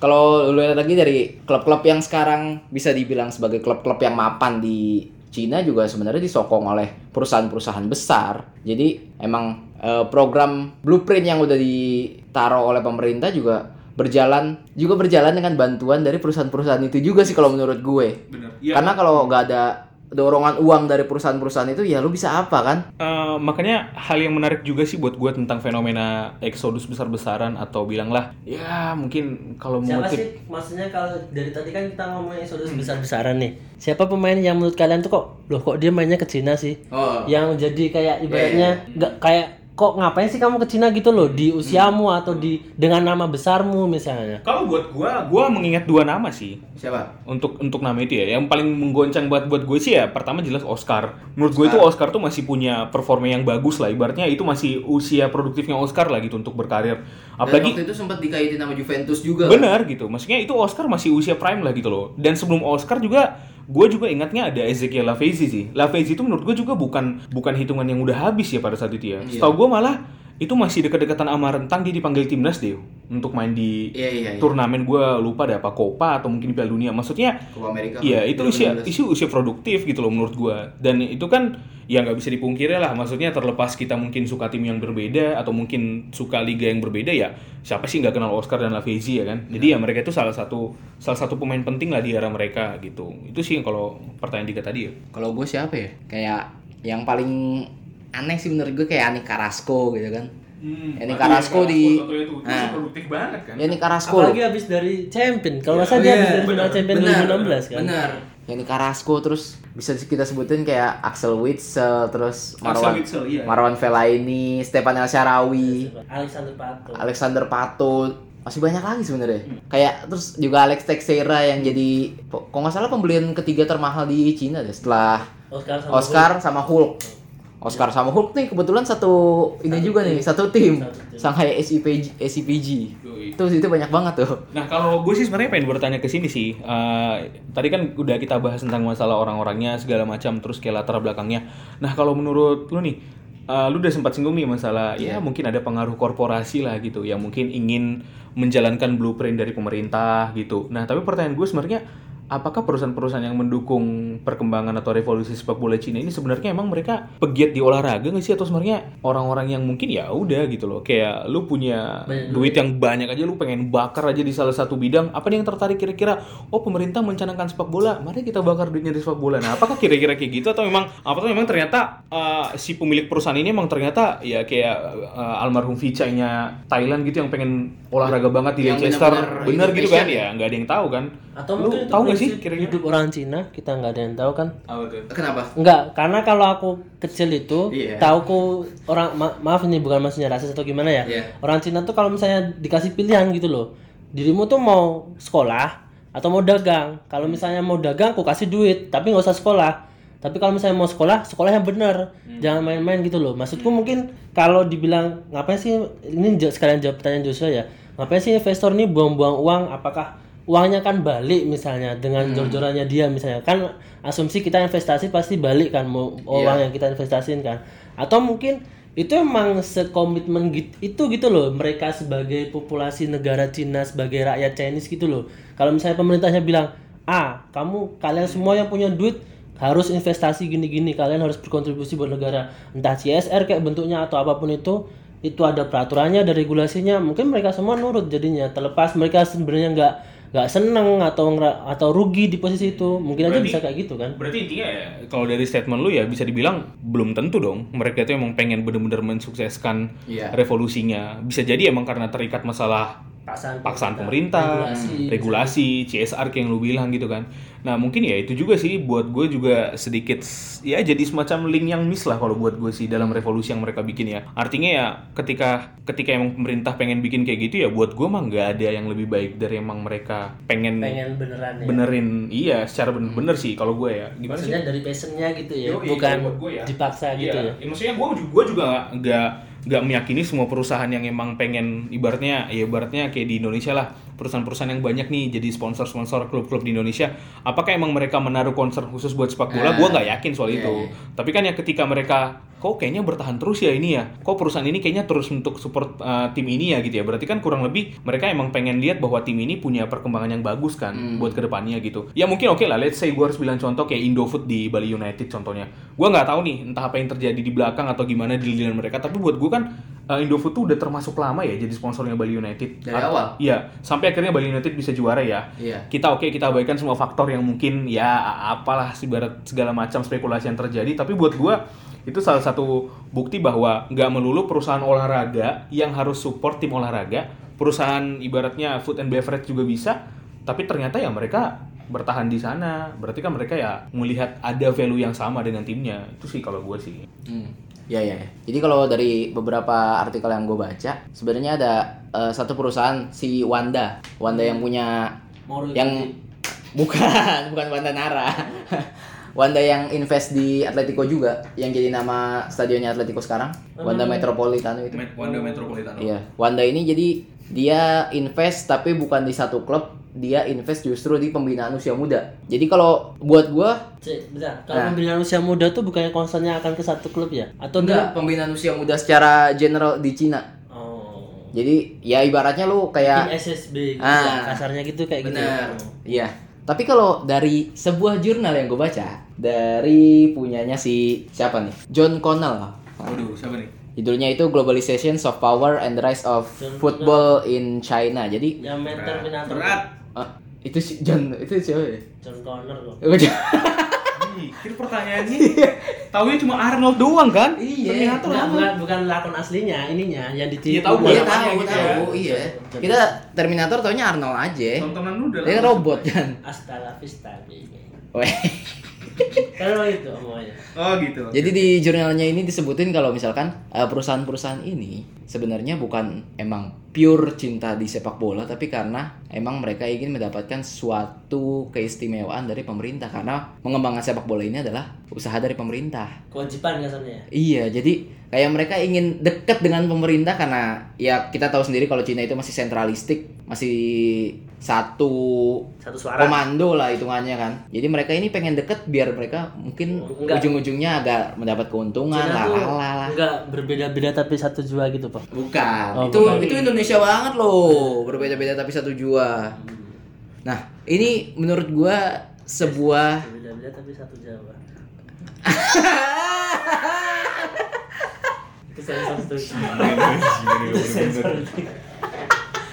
[SPEAKER 2] kalau lu lihat lagi dari klub-klub yang sekarang bisa dibilang sebagai klub-klub yang mapan di Cina juga sebenarnya disokong oleh perusahaan-perusahaan besar. Jadi emang eh, program blueprint yang udah ditaruh oleh pemerintah juga berjalan juga berjalan dengan bantuan dari perusahaan-perusahaan itu juga sih kalau menurut gue.
[SPEAKER 1] Bener.
[SPEAKER 2] Karena kalau nggak ada dorongan uang dari perusahaan-perusahaan itu ya lu bisa apa kan?
[SPEAKER 1] Eh, makanya hal yang menarik juga sih buat gue tentang fenomena eksodus besar-besaran atau bilanglah ya mungkin kalau
[SPEAKER 3] Siapa
[SPEAKER 1] mengutip
[SPEAKER 3] sih maksudnya kalau dari tadi kan kita ngomongin saudara besar-besaran nih. Siapa pemain yang menurut kalian tuh kok loh kok dia mainnya ke Cina sih?
[SPEAKER 2] Oh.
[SPEAKER 3] Yang jadi kayak ibaratnya nggak kayak kok ngapain sih kamu ke Cina gitu loh? Di usiamu atau di dengan nama besarmu misalnya.
[SPEAKER 1] kalau buat gue gue mengingat dua nama sih.
[SPEAKER 2] Siapa?
[SPEAKER 1] untuk untuk nama itu ya. Yang paling menggoncang buat buat gue sih ya pertama jelas Oscar. Menurut gue itu Oscar tuh masih punya performa yang bagus lah. Ibaratnya itu masih usia produktifnya Oscar lah gitu untuk berkarir
[SPEAKER 2] Dan
[SPEAKER 1] apalagi
[SPEAKER 2] waktu itu sempat dikaitin sama Juventus juga. kan?
[SPEAKER 1] benar gitu maksudnya itu Oscar masih usia prime lah gitu loh dan sebelum Oscar juga gue juga ingatnya ada Ezekiel Lavezzi sih Lavezzi itu menurut gue juga bukan bukan hitungan yang udah habis ya pada saat itu ya
[SPEAKER 2] Iya.
[SPEAKER 1] setahu gue malah itu masih dekat-dekatan sama rentang dia dipanggil timnas deh untuk main di
[SPEAKER 2] Iya iya. iya.
[SPEAKER 1] turnamen gue lupa ada apa Copa atau mungkin Piala Dunia maksudnya
[SPEAKER 2] Copa Amerika.
[SPEAKER 1] Iya itu usia
[SPEAKER 2] 2016.
[SPEAKER 1] isu usia produktif gitu loh menurut gua dan itu kan ya nggak bisa dipungkiri lah maksudnya terlepas kita mungkin suka tim yang berbeda atau mungkin suka liga yang berbeda ya siapa sih nggak kenal Oscar dan Lavezzi ya kan jadi ya mereka itu salah satu salah satu pemain penting lah di era mereka gitu itu sih kalau pertanyaan Dika tadi ya
[SPEAKER 2] Kalau gue siapa ya? Kayak yang paling aneh sih menurut gue kayak Ani Carrasco gitu kan.
[SPEAKER 1] Hmm,
[SPEAKER 2] Ini Carrasco di- Nah.
[SPEAKER 1] produktif banget kan
[SPEAKER 2] Ya ini Carrasco.
[SPEAKER 3] Apalagi habis dari champion. Kalau nggak salah
[SPEAKER 2] Oh,
[SPEAKER 3] dia
[SPEAKER 2] iya,
[SPEAKER 3] habis dari final
[SPEAKER 1] benar,
[SPEAKER 3] champion
[SPEAKER 2] Benar,
[SPEAKER 3] 2016 kan.
[SPEAKER 2] Benar. Ya ini Carrasco terus bisa kita sebutin kayak Axel Witsel terus Marwan
[SPEAKER 1] Witsel, iya.
[SPEAKER 2] Marwan Fellaini, Stefan El Sharawi,
[SPEAKER 3] Alexander Pato.
[SPEAKER 2] Alexander Pato masih banyak lagi sebenarnya. Kayak terus juga Alex Teixeira yang jadi kok nggak salah pembelian ketiga termahal di Cina deh setelah
[SPEAKER 3] Oscar sama
[SPEAKER 2] Oscar sama Hulk. Oscar sama Hulk nih kebetulan satu ini juga nih, satu tim.
[SPEAKER 3] Satu tim.
[SPEAKER 2] Shanghai SCPG.
[SPEAKER 1] Yoi.
[SPEAKER 2] Itu itu banyak banget tuh.
[SPEAKER 1] Nah kalau gue sih sebenarnya pengen bertanya ke sini sih. Eh, tadi kan udah kita bahas tentang masalah orang-orangnya segala macam, terus kayak latar belakangnya. Nah kalau menurut lu nih, eh, lu udah sempat singgung nih masalah ya mungkin ada pengaruh korporasi lah gitu, yang mungkin ingin menjalankan blueprint dari pemerintah gitu. Nah tapi pertanyaan gue sebenarnya apakah perusahaan-perusahaan yang mendukung perkembangan atau revolusi sepak bola Cina ini sebenarnya emang mereka pegiat di olahraga nggak sih? Atau sebenarnya orang-orang yang mungkin ya udah gitu loh. Kayak lu punya
[SPEAKER 3] Banyak
[SPEAKER 1] duit. yang banyak aja lu pengen bakar aja di salah satu bidang. Apa nih yang tertarik kira-kira? Oh pemerintah mencanangkan sepak bola. Mari kita bakar duitnya di sepak bola. Nah apakah kira-kira kayak gitu? Atau memang apa tuh memang ternyata uh, si pemilik perusahaan ini emang ternyata ya kayak uh, almarhum Vichai-nya Thailand gitu yang pengen olahraga banget di
[SPEAKER 2] Yang
[SPEAKER 1] Leicester bener gitu kan? Ya nggak ada yang tahu kan
[SPEAKER 3] Atau
[SPEAKER 1] lu
[SPEAKER 3] mungkin itu
[SPEAKER 1] tahu nggak sih kira-kira
[SPEAKER 3] hidup orang Cina kita nggak ada yang tahu kan?
[SPEAKER 1] apa tuh
[SPEAKER 2] Kenapa?
[SPEAKER 3] Enggak, karena kalau aku kecil itu
[SPEAKER 2] Iya.
[SPEAKER 3] tauku orang ma- maaf ini bukan maksudnya rasis atau gimana ya.
[SPEAKER 2] Iya.
[SPEAKER 3] Orang Cina tuh kalau misalnya dikasih pilihan gitu loh. Dirimu tuh mau sekolah atau mau dagang. Kalau misalnya mau dagang aku kasih duit, tapi nggak usah sekolah. Tapi kalau misalnya mau sekolah, sekolah yang benar. Jangan main-main gitu loh. Maksudku mungkin kalau dibilang ngapain sih ini sekalian jawab pertanyaan Joshua ya. Ngapain sih investor ini buang-buang uang? Apakah uangnya kan balik misalnya dengan jor-jorannya dia misalnya. Kan asumsi kita investasi pasti balik kan mau uang yang kita investasiin kan. Atau mungkin itu emang sekomitmen gitu, itu gitu loh mereka sebagai populasi negara Cina sebagai rakyat Chinese gitu loh. Kalau misalnya pemerintahnya bilang ah kamu kalian semua yang punya duit harus investasi gini-gini kalian harus berkontribusi buat negara. Entah CSR kayak bentuknya atau apa pun itu itu ada peraturannya ada regulasinya mungkin mereka semua nurut jadinya. Terlepas mereka sebenarnya nggak nggak seneng atau atau rugi di posisi itu mungkin aja
[SPEAKER 1] Berarti-
[SPEAKER 3] bisa kayak gitu kan
[SPEAKER 1] Berarti intinya ya, kalau dari statement lu ya bisa dibilang belum tentu dong. Mereka itu emang pengen bener-bener mensukseskan
[SPEAKER 2] Iya.
[SPEAKER 1] revolusinya. Bisa jadi emang karena terikat masalah
[SPEAKER 3] paksaan
[SPEAKER 1] paksaan pemerintah,
[SPEAKER 3] regulasi,
[SPEAKER 1] regulasi, CSR kayak yang lu bilang gitu kan. Nah mungkin ya itu juga sih buat gue juga sedikit ya jadi semacam link yang miss lah kalau buat gue sih dalam revolusi yang mereka bikin ya. Artinya ya ketika ketika emang pemerintah pengen bikin kayak gitu ya buat gue mah nggak ada yang lebih baik dari emang mereka pengen,
[SPEAKER 3] pengen beneran ya
[SPEAKER 1] benerin iya secara bener-bener sih kalau gue ya gimana sih?
[SPEAKER 3] maksudnya dari passionnya gitu ya
[SPEAKER 1] Yoi,
[SPEAKER 3] bukan
[SPEAKER 1] gue ya.
[SPEAKER 3] dipaksa gitu
[SPEAKER 1] Iya,
[SPEAKER 3] ya
[SPEAKER 1] maksudnya gue juga, gue juga nggak- nggak meyakini semua perusahaan yang emang pengen ibaratnya ya ibaratnya kayak di Indonesia lah perusahaan-perusahaan yang banyak nih jadi sponsor-sponsor klub-klub di Indonesia apakah emang mereka menaruh concern khusus buat sepak bola
[SPEAKER 2] Ah.
[SPEAKER 1] gue nggak yakin soal
[SPEAKER 2] Iya,
[SPEAKER 1] itu
[SPEAKER 2] iya.
[SPEAKER 1] tapi kan ya ketika mereka kok kayaknya bertahan terus ya ini ya kok perusahaan ini kayaknya terus untuk support uh, tim ini ya gitu ya berarti kan kurang lebih mereka emang pengen lihat bahwa tim ini punya perkembangan yang bagus kan
[SPEAKER 2] Hmm.
[SPEAKER 1] buat ke depannya gitu ya mungkin oke lah let's say gue harus bilang contoh kayak Indofood di Bali United contohnya gue nggak tahu nih entah apa yang terjadi di belakang atau gimana di lilian mereka tapi buat gue kan uh, Indofood tuh udah termasuk lama ya jadi sponsornya Bali United
[SPEAKER 2] Dari
[SPEAKER 1] At-
[SPEAKER 2] awal?
[SPEAKER 1] iya sampai akhirnya Bali United bisa juara ya
[SPEAKER 2] Iya.
[SPEAKER 1] kita oke kita abaikan semua faktor yang mungkin ya apalah ibarat segala macam spekulasi yang terjadi tapi buat gua itu salah satu bukti bahwa nggak melulu perusahaan olahraga yang harus support tim olahraga perusahaan ibaratnya food and beverage juga bisa tapi ternyata ya mereka bertahan di sana berarti kan mereka ya melihat ada value yang sama dengan timnya itu sih kalau gue sih
[SPEAKER 2] Hmm. Ya ya. ya. Jadi kalau dari beberapa artikel yang gue baca, sebenarnya ada eh, satu perusahaan si Wanda, Wanda yang punya
[SPEAKER 3] Moro
[SPEAKER 2] yang bukan bukan Wanda Nara. Wanda yang invest di Atletico juga, yang jadi nama stadionnya Atletico sekarang, Wanda Metropolitano itu.
[SPEAKER 1] Wanda Metropolitano
[SPEAKER 2] Iya, Wanda ini jadi dia invest tapi bukan di satu klub, dia invest justru di pembinaan usia muda. Jadi kalau buat gua
[SPEAKER 3] Cek, bentar.
[SPEAKER 2] Nah.
[SPEAKER 3] Kalau pembinaan usia muda tuh bukannya concernnya akan ke satu klub ya? Atau
[SPEAKER 2] enggak pembinaan usia muda secara general di Cina.
[SPEAKER 3] Oh.
[SPEAKER 2] Jadi ya ibaratnya lu kayak
[SPEAKER 3] Bikin SSB gitu
[SPEAKER 2] Ah.
[SPEAKER 3] ya, kasarnya gitu kayak gitu.
[SPEAKER 2] benar. Iya. Tapi kalau dari sebuah jurnal yang gue baca dari punyanya si siapa nih? John Connell.
[SPEAKER 1] waduh siapa nih
[SPEAKER 2] Judulnya itu Globalization, Soft Power and the Rise of
[SPEAKER 3] John
[SPEAKER 2] Football in China. Jadi
[SPEAKER 3] Yang main Terminator.
[SPEAKER 1] berat
[SPEAKER 2] ah, itu si John itu siapa ya?
[SPEAKER 3] John kok.
[SPEAKER 1] Ih, kira pertanyaannya taunya cuma Arnold doang kan?
[SPEAKER 2] Iya.
[SPEAKER 1] Terminator
[SPEAKER 3] Enggak,
[SPEAKER 1] apa?
[SPEAKER 3] bukan, bukan lakon aslinya, ininya yang ditipu.
[SPEAKER 1] Iya, tahu.
[SPEAKER 2] Iya tahu,
[SPEAKER 1] gitu
[SPEAKER 2] tahu,
[SPEAKER 1] ya.
[SPEAKER 2] iya. Kita Terminator taunya Arnold aja.
[SPEAKER 1] Tontonan lu udah
[SPEAKER 2] Dia robot kan.
[SPEAKER 3] Hasta la vista baby.
[SPEAKER 2] Weh.
[SPEAKER 3] Kalau itu omongannya.
[SPEAKER 1] Oh gitu.
[SPEAKER 2] Jadi di jurnalnya ini disebutin kalau misalkan eh, perusahaan-perusahaan ini sebenarnya bukan emang pure cinta di sepak bola tapi karena emang mereka ingin mendapatkan suatu keistimewaan dari pemerintah karena mengembangkan sepak bola ini adalah usaha dari pemerintah.
[SPEAKER 3] Kewajiban kasarnya.
[SPEAKER 2] Iya, jadi kayak mereka ingin dekat dengan pemerintah karena ya kita tahu sendiri kalau Cina itu masih sentralistik, masih satu
[SPEAKER 3] Satu suara.
[SPEAKER 2] komando lah hitungannya kan. Jadi mereka ini pengen deket biar mereka mungkin
[SPEAKER 3] Enggak.
[SPEAKER 2] ujung-ujungnya agak mendapat keuntungan
[SPEAKER 3] Cina
[SPEAKER 2] lah, lah, lah.
[SPEAKER 3] enggak berbeda-beda tapi satu jua gitu, Pak.
[SPEAKER 2] Bukan.
[SPEAKER 3] Oh,
[SPEAKER 2] itu
[SPEAKER 3] bukan.
[SPEAKER 2] itu Indonesia banget loh. Berbeda-beda tapi satu jua. Nah, ini menurut gua sebuah
[SPEAKER 3] Berbeda-beda tapi satu Jawa. itu sensor tuh.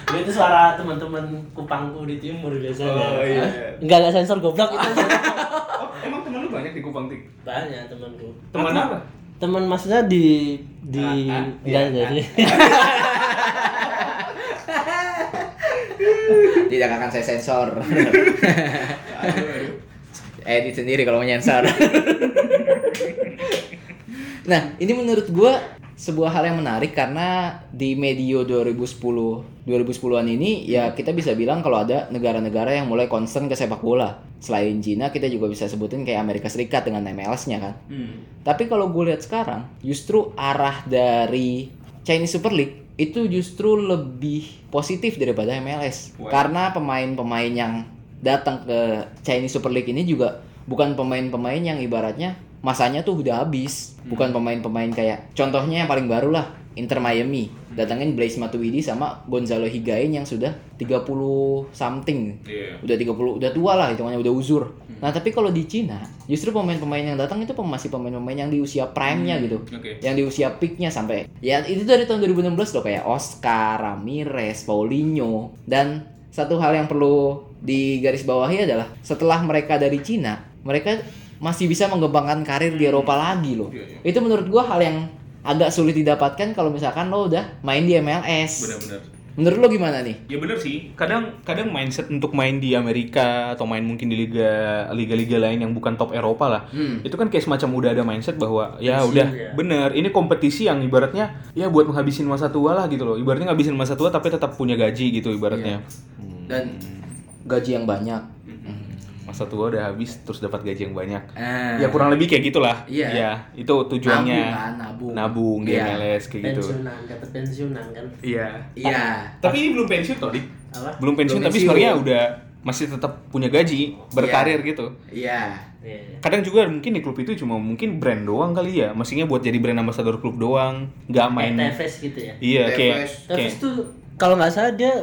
[SPEAKER 3] Itu suara teman-teman kupangku di timur biasanya.
[SPEAKER 1] Oh, iya.
[SPEAKER 3] Enggak enggak sensor goblok itu.
[SPEAKER 1] Oh, emang teman lu banyak di Kupang Tik?
[SPEAKER 3] Banyak temanku.
[SPEAKER 1] Teman apa?
[SPEAKER 3] Teman maksudnya di di
[SPEAKER 1] Ah, ah,
[SPEAKER 3] enggak
[SPEAKER 1] iya,
[SPEAKER 3] jadi.
[SPEAKER 2] tidak akan saya sensor. Edit sendiri kalau mau nyensor. nah, ini menurut gua sebuah hal yang menarik karena di medio 2010 2010-an ini ya kita bisa bilang kalau ada negara-negara yang mulai concern ke sepak bola. Selain Cina, kita juga bisa sebutin kayak Amerika Serikat dengan MLS-nya kan.
[SPEAKER 1] Hmm.
[SPEAKER 2] Tapi kalau gue lihat sekarang, justru arah dari Chinese Super League itu justru lebih positif daripada MLS. Karena pemain-pemain yang datang ke Chinese Super League ini juga bukan pemain-pemain yang ibaratnya masanya tuh udah habis. Bukan pemain-pemain kayak contohnya yang paling baru lah Inter Miami datangin Blaise Matuidi sama Gonzalo Higuain yang sudah 30 something
[SPEAKER 1] Iya.
[SPEAKER 2] udah 30 udah tua lah hitungannya udah uzur. Nah, tapi kalau di Cina, justru pemain-pemain yang datang itu masih pemain-pemain yang di usia prime-nya gitu.
[SPEAKER 1] Oke.
[SPEAKER 2] Yang di usia peak-nya sampai ya itu dari tahun 2016 loh kayak Oscar, Ramirez, Paulinho dan satu hal yang perlu digarisbawahi adalah setelah mereka dari Cina, mereka masih bisa mengembangkan karir di Eropa lagi loh.
[SPEAKER 1] Iya, iya.
[SPEAKER 2] Itu menurut gua hal yang agak sulit didapatkan kalau misalkan lo udah main di MLS.
[SPEAKER 1] Benar-benar.
[SPEAKER 2] Menurut lo gimana nih?
[SPEAKER 1] Ya bener sih. Kadang kadang mindset untuk main di Amerika atau main mungkin di liga liga-liga lain yang bukan top Eropa lah.
[SPEAKER 2] Hmm.
[SPEAKER 1] Itu kan kayak semacam udah ada mindset bahwa ya
[SPEAKER 3] Pensiun
[SPEAKER 1] udah
[SPEAKER 3] ya.
[SPEAKER 1] bener ini kompetisi yang ibaratnya ya buat menghabisin masa tua lah gitu loh. Ibaratnya ngabisin masa tua tapi tetap punya gaji gitu ibaratnya. Hmm.
[SPEAKER 2] Dan gaji yang banyak.
[SPEAKER 1] Masa tua udah habis terus dapat gaji yang banyak.
[SPEAKER 2] Eh,
[SPEAKER 1] Ya kurang lebih kayak gitulah.
[SPEAKER 2] Iya.
[SPEAKER 1] Ya, itu tujuannya.
[SPEAKER 2] Nabung kan, nabung.
[SPEAKER 1] Nabung di
[SPEAKER 2] Iya.
[SPEAKER 1] MLS kayak gitu.
[SPEAKER 3] pensiunan dapat pensiunan kan
[SPEAKER 1] Iya.
[SPEAKER 2] Iya.
[SPEAKER 1] Tapi ini belum pensiun toh, Dik.
[SPEAKER 3] apa
[SPEAKER 1] Belum pensiun
[SPEAKER 2] Belum
[SPEAKER 1] tapi sebenarnya udah masih tetap punya gaji, berkarir gitu.
[SPEAKER 2] Iya.
[SPEAKER 3] Iya.
[SPEAKER 1] Kadang juga mungkin di klub itu cuma mungkin brand doang kali ya. Maksudnya buat jadi brand ambassador klub doang, nggak main.
[SPEAKER 3] Kayak Tevez gitu ya
[SPEAKER 1] Iya, kayak
[SPEAKER 2] Tevez.
[SPEAKER 3] Tevez
[SPEAKER 1] kayak
[SPEAKER 3] tuh kalau nggak salah dia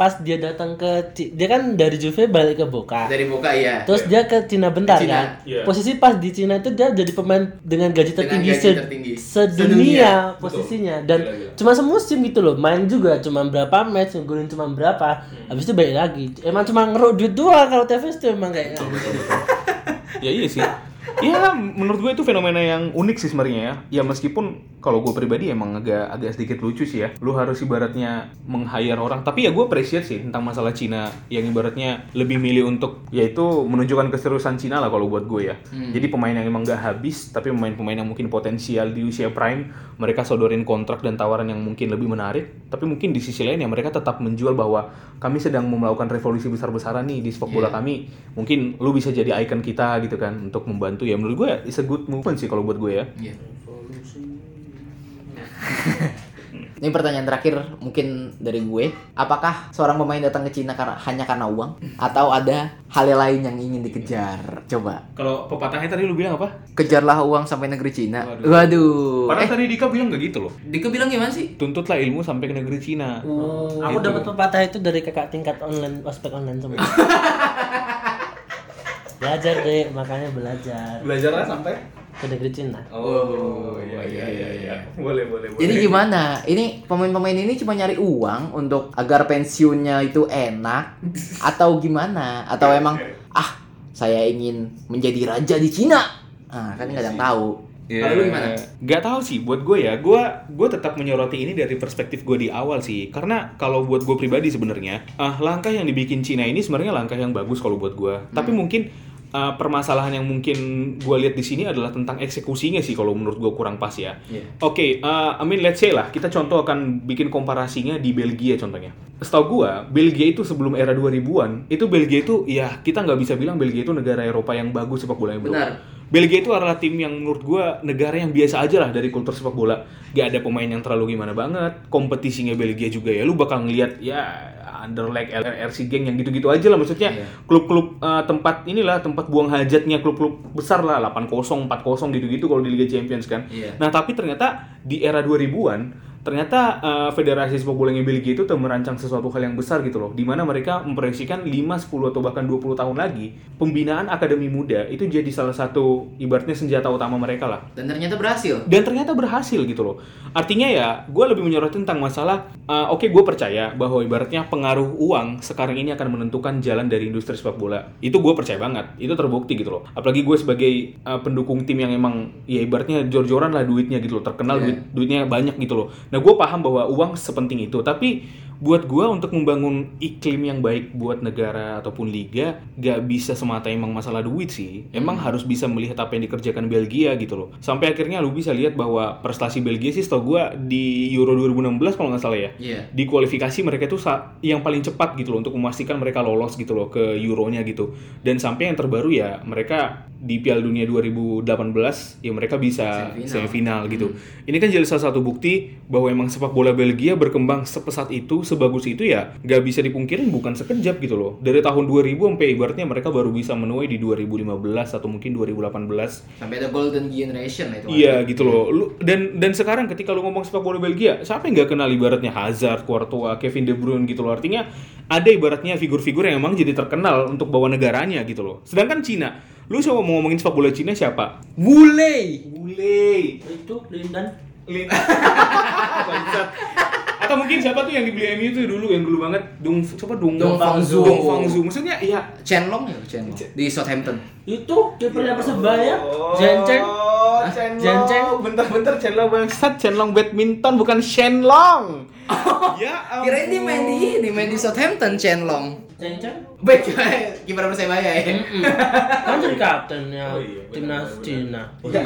[SPEAKER 3] pas dia datang ke dia kan dari Juve balik ke Boca
[SPEAKER 2] Dari Boca ya.
[SPEAKER 3] Terus dia ke Cina bentar
[SPEAKER 2] Ke Cina,
[SPEAKER 3] kan.
[SPEAKER 1] iya.
[SPEAKER 3] Posisi pas di Cina itu dia jadi pemain dengan gaji
[SPEAKER 2] Dengan
[SPEAKER 3] tertinggi,
[SPEAKER 2] gaji
[SPEAKER 3] se-
[SPEAKER 2] tertinggi.
[SPEAKER 3] sedunia,
[SPEAKER 2] Sedunia.
[SPEAKER 3] posisinya
[SPEAKER 1] Betul.
[SPEAKER 3] dan
[SPEAKER 1] Gila, gila.
[SPEAKER 3] cuma semusim gitu loh. Main juga cuma berapa match, ngegolin cuma berapa.
[SPEAKER 1] Hmm.
[SPEAKER 3] Habis itu balik lagi. Emang cuma ngeruk duit doang kalau Tevez tuh emang kayak
[SPEAKER 1] ya iya sih. Ya menurut gue itu fenomena yang unik sih sebenarnya ya. Ya meskipun kalau gue pribadi emang agak agak sedikit lucu sih ya. Lu harus ibaratnya meng-hire orang. Tapi ya gue appreciate sih tentang masalah Cina yang ibaratnya lebih milih untuk yaitu menunjukkan keseriusan Cina lah kalau buat gue ya. Jadi pemain yang emang gak habis tapi pemain-pemain yang mungkin potensial di usia prime mereka sodorin kontrak dan tawaran yang mungkin lebih menarik. Tapi mungkin di sisi lain ya mereka tetap menjual bahwa kami sedang melakukan revolusi besar-besaran nih di sepak bola kami. Mungkin lu bisa jadi ikon kita gitu kan untuk membantu ya menurut gue it's a good movement sih kalau buat gue ya.
[SPEAKER 2] Iya. Ini pertanyaan terakhir mungkin dari gue. Apakah seorang pemain datang ke Cina karena hanya karena uang atau ada hal lain yang ingin dikejar? Coba.
[SPEAKER 1] Kalau pepatahnya tadi lu bilang apa?
[SPEAKER 2] Kejarlah uang sampai negeri Cina.
[SPEAKER 1] Waduh.
[SPEAKER 2] Waduh.
[SPEAKER 1] Padahal
[SPEAKER 2] Eh,
[SPEAKER 1] tadi Dika bilang gak gitu loh.
[SPEAKER 2] Dika bilang gimana sih?
[SPEAKER 1] Tuntutlah ilmu sampai ke negeri Cina.
[SPEAKER 3] Oh, aku dapat pepatah itu dari kakak tingkat online, ospek online semua. belajar deh, makanya belajar
[SPEAKER 1] Belajarlah sampai
[SPEAKER 3] ke negeri Cina.
[SPEAKER 1] Oh, iya iya iya iya. Boleh boleh boleh.
[SPEAKER 2] Jadi gimana? Ini pemain-pemain ini cuma nyari uang untuk agar pensiunnya itu enak atau gimana? Atau emang ah saya ingin menjadi raja di Cina? Ah kan nggak ada yang tahu.
[SPEAKER 1] Ya,
[SPEAKER 2] Kalau lu gimana?
[SPEAKER 1] Gak tahu sih, buat gue ya, gue gue tetap menyoroti ini dari perspektif gue di awal sih, karena kalau buat gue pribadi sebenarnya, ah langkah yang dibikin Cina ini sebenarnya langkah yang bagus kalau buat gue. Tapi mungkin ah, permasalahan yang mungkin gue lihat di sini adalah tentang eksekusinya sih kalau menurut gue kurang pas ya.
[SPEAKER 2] Iya.
[SPEAKER 1] Oke, ah, I mean let's say lah, kita contoh akan bikin komparasinya di Belgia contohnya. Setahu gua, Belgia itu sebelum era 2000-an, itu Belgia itu ya kita nggak bisa bilang Belgia itu negara Eropa yang bagus sepak bolanya bro.
[SPEAKER 2] Benar.
[SPEAKER 1] Belgia itu adalah tim yang menurut gua negara yang biasa aja lah dari kultur sepak bola. Gak ada pemain yang terlalu gimana banget. Kompetisinya Belgia juga ya, lu bakal ngeliat ya Anderlecht, RC Geng yang gitu-gitu aja lah maksudnya.
[SPEAKER 2] Iya.
[SPEAKER 1] Klub-klub eh, tempat inilah tempat buang hajatnya klub-klub besar lah 8-0, 4-0 gitu-gitu kalau di Liga Champions kan.
[SPEAKER 2] Iya.
[SPEAKER 1] Nah, tapi ternyata di era 2000-an ternyata eh, federasi sepak bolanya Belgia itu merancang sesuatu hal yang besar gitu loh di mana mereka memproyeksikan 5, 10 atau bahkan 20 tahun lagi pembinaan akademi muda itu jadi salah satu ibaratnya senjata utama mereka lah.
[SPEAKER 2] Dan ternyata berhasil.
[SPEAKER 1] dan ternyata berhasil gitu loh. Artinya ya gue lebih menyoroti tentang masalah uh, oke gue percaya bahwa ibaratnya pengaruh uang sekarang ini akan menentukan jalan dari industri sepak bola. Itu gue percaya banget. Itu terbukti gitu loh. Apalagi gue sebagai uh, pendukung tim yang emang ya ibaratnya jor-joran lah duitnya gitu loh terkenal
[SPEAKER 2] Iya.
[SPEAKER 1] duit duitnya banyak gitu loh nah gue paham bahwa uang sepenting itu tapi buat gue untuk membangun iklim yang baik buat negara ataupun liga gak bisa semata emang masalah duit sih. Emang harus bisa melihat apa yang dikerjakan Belgia gitu loh. Sampai akhirnya lu bisa lihat bahwa prestasi Belgia sih setahu gue di Euro 2016 kalau nggak salah ya.
[SPEAKER 2] Iya.
[SPEAKER 1] di kualifikasi mereka sa- yang paling cepat gitu loh untuk memastikan mereka lolos gitu loh ke Euronya gitu. Dan sampai yang terbaru ya mereka di Piala Dunia 2018 ya mereka bisa
[SPEAKER 2] Semifinal.
[SPEAKER 1] semifinal, gitu. Ini kan jadi salah satu bukti bahwa emang sepak bola Belgia berkembang sepesat itu sebagus itu ya nggak bisa dipungkirin bukan sekejap gitu loh dari tahun 2000 sampai ibaratnya mereka baru bisa menuai di 2015 atau mungkin 2018
[SPEAKER 2] Sampai ada golden generation lah itu.
[SPEAKER 1] Iya gitu loh. Lu dan dan sekarang ketika lu ngomong sepak bola Belgia, siapa yang nggak kenal ibaratnya Hazard, Courtois, Kevin De Bruyne gitu loh. Artinya ada ibaratnya figur-figur yang emang jadi terkenal untuk bawa negaranya gitu loh. Sedangkan Cina, lu coba mau ngomongin sepak bola Cina siapa?
[SPEAKER 2] Bule.
[SPEAKER 1] Bule.
[SPEAKER 3] Itu Lindan
[SPEAKER 1] Lin. Atau mungkin siapa tuh yang dibeli MU tuh dulu yang dulu banget Dong siapa Dong
[SPEAKER 2] Dong Fangzu.
[SPEAKER 1] Dong Fangzu. Maksudnya ya
[SPEAKER 2] Chenlong ya, Chenlong. Di Southampton.
[SPEAKER 3] itu kipernya persebaya
[SPEAKER 1] Oh.
[SPEAKER 3] Jenceng
[SPEAKER 1] Chenlong, bentar-bentar Chenlong bangsat, Chenlong badminton bukan Shenlong. ya ampun.
[SPEAKER 2] Kirain dia main di ini, main di Southampton, Chenlong.
[SPEAKER 3] Cencen?
[SPEAKER 2] Baik, kiper Persebaya ya.
[SPEAKER 3] kan jadi kaptennya
[SPEAKER 1] Oh iya,
[SPEAKER 3] timnas. Cina.
[SPEAKER 1] Ya,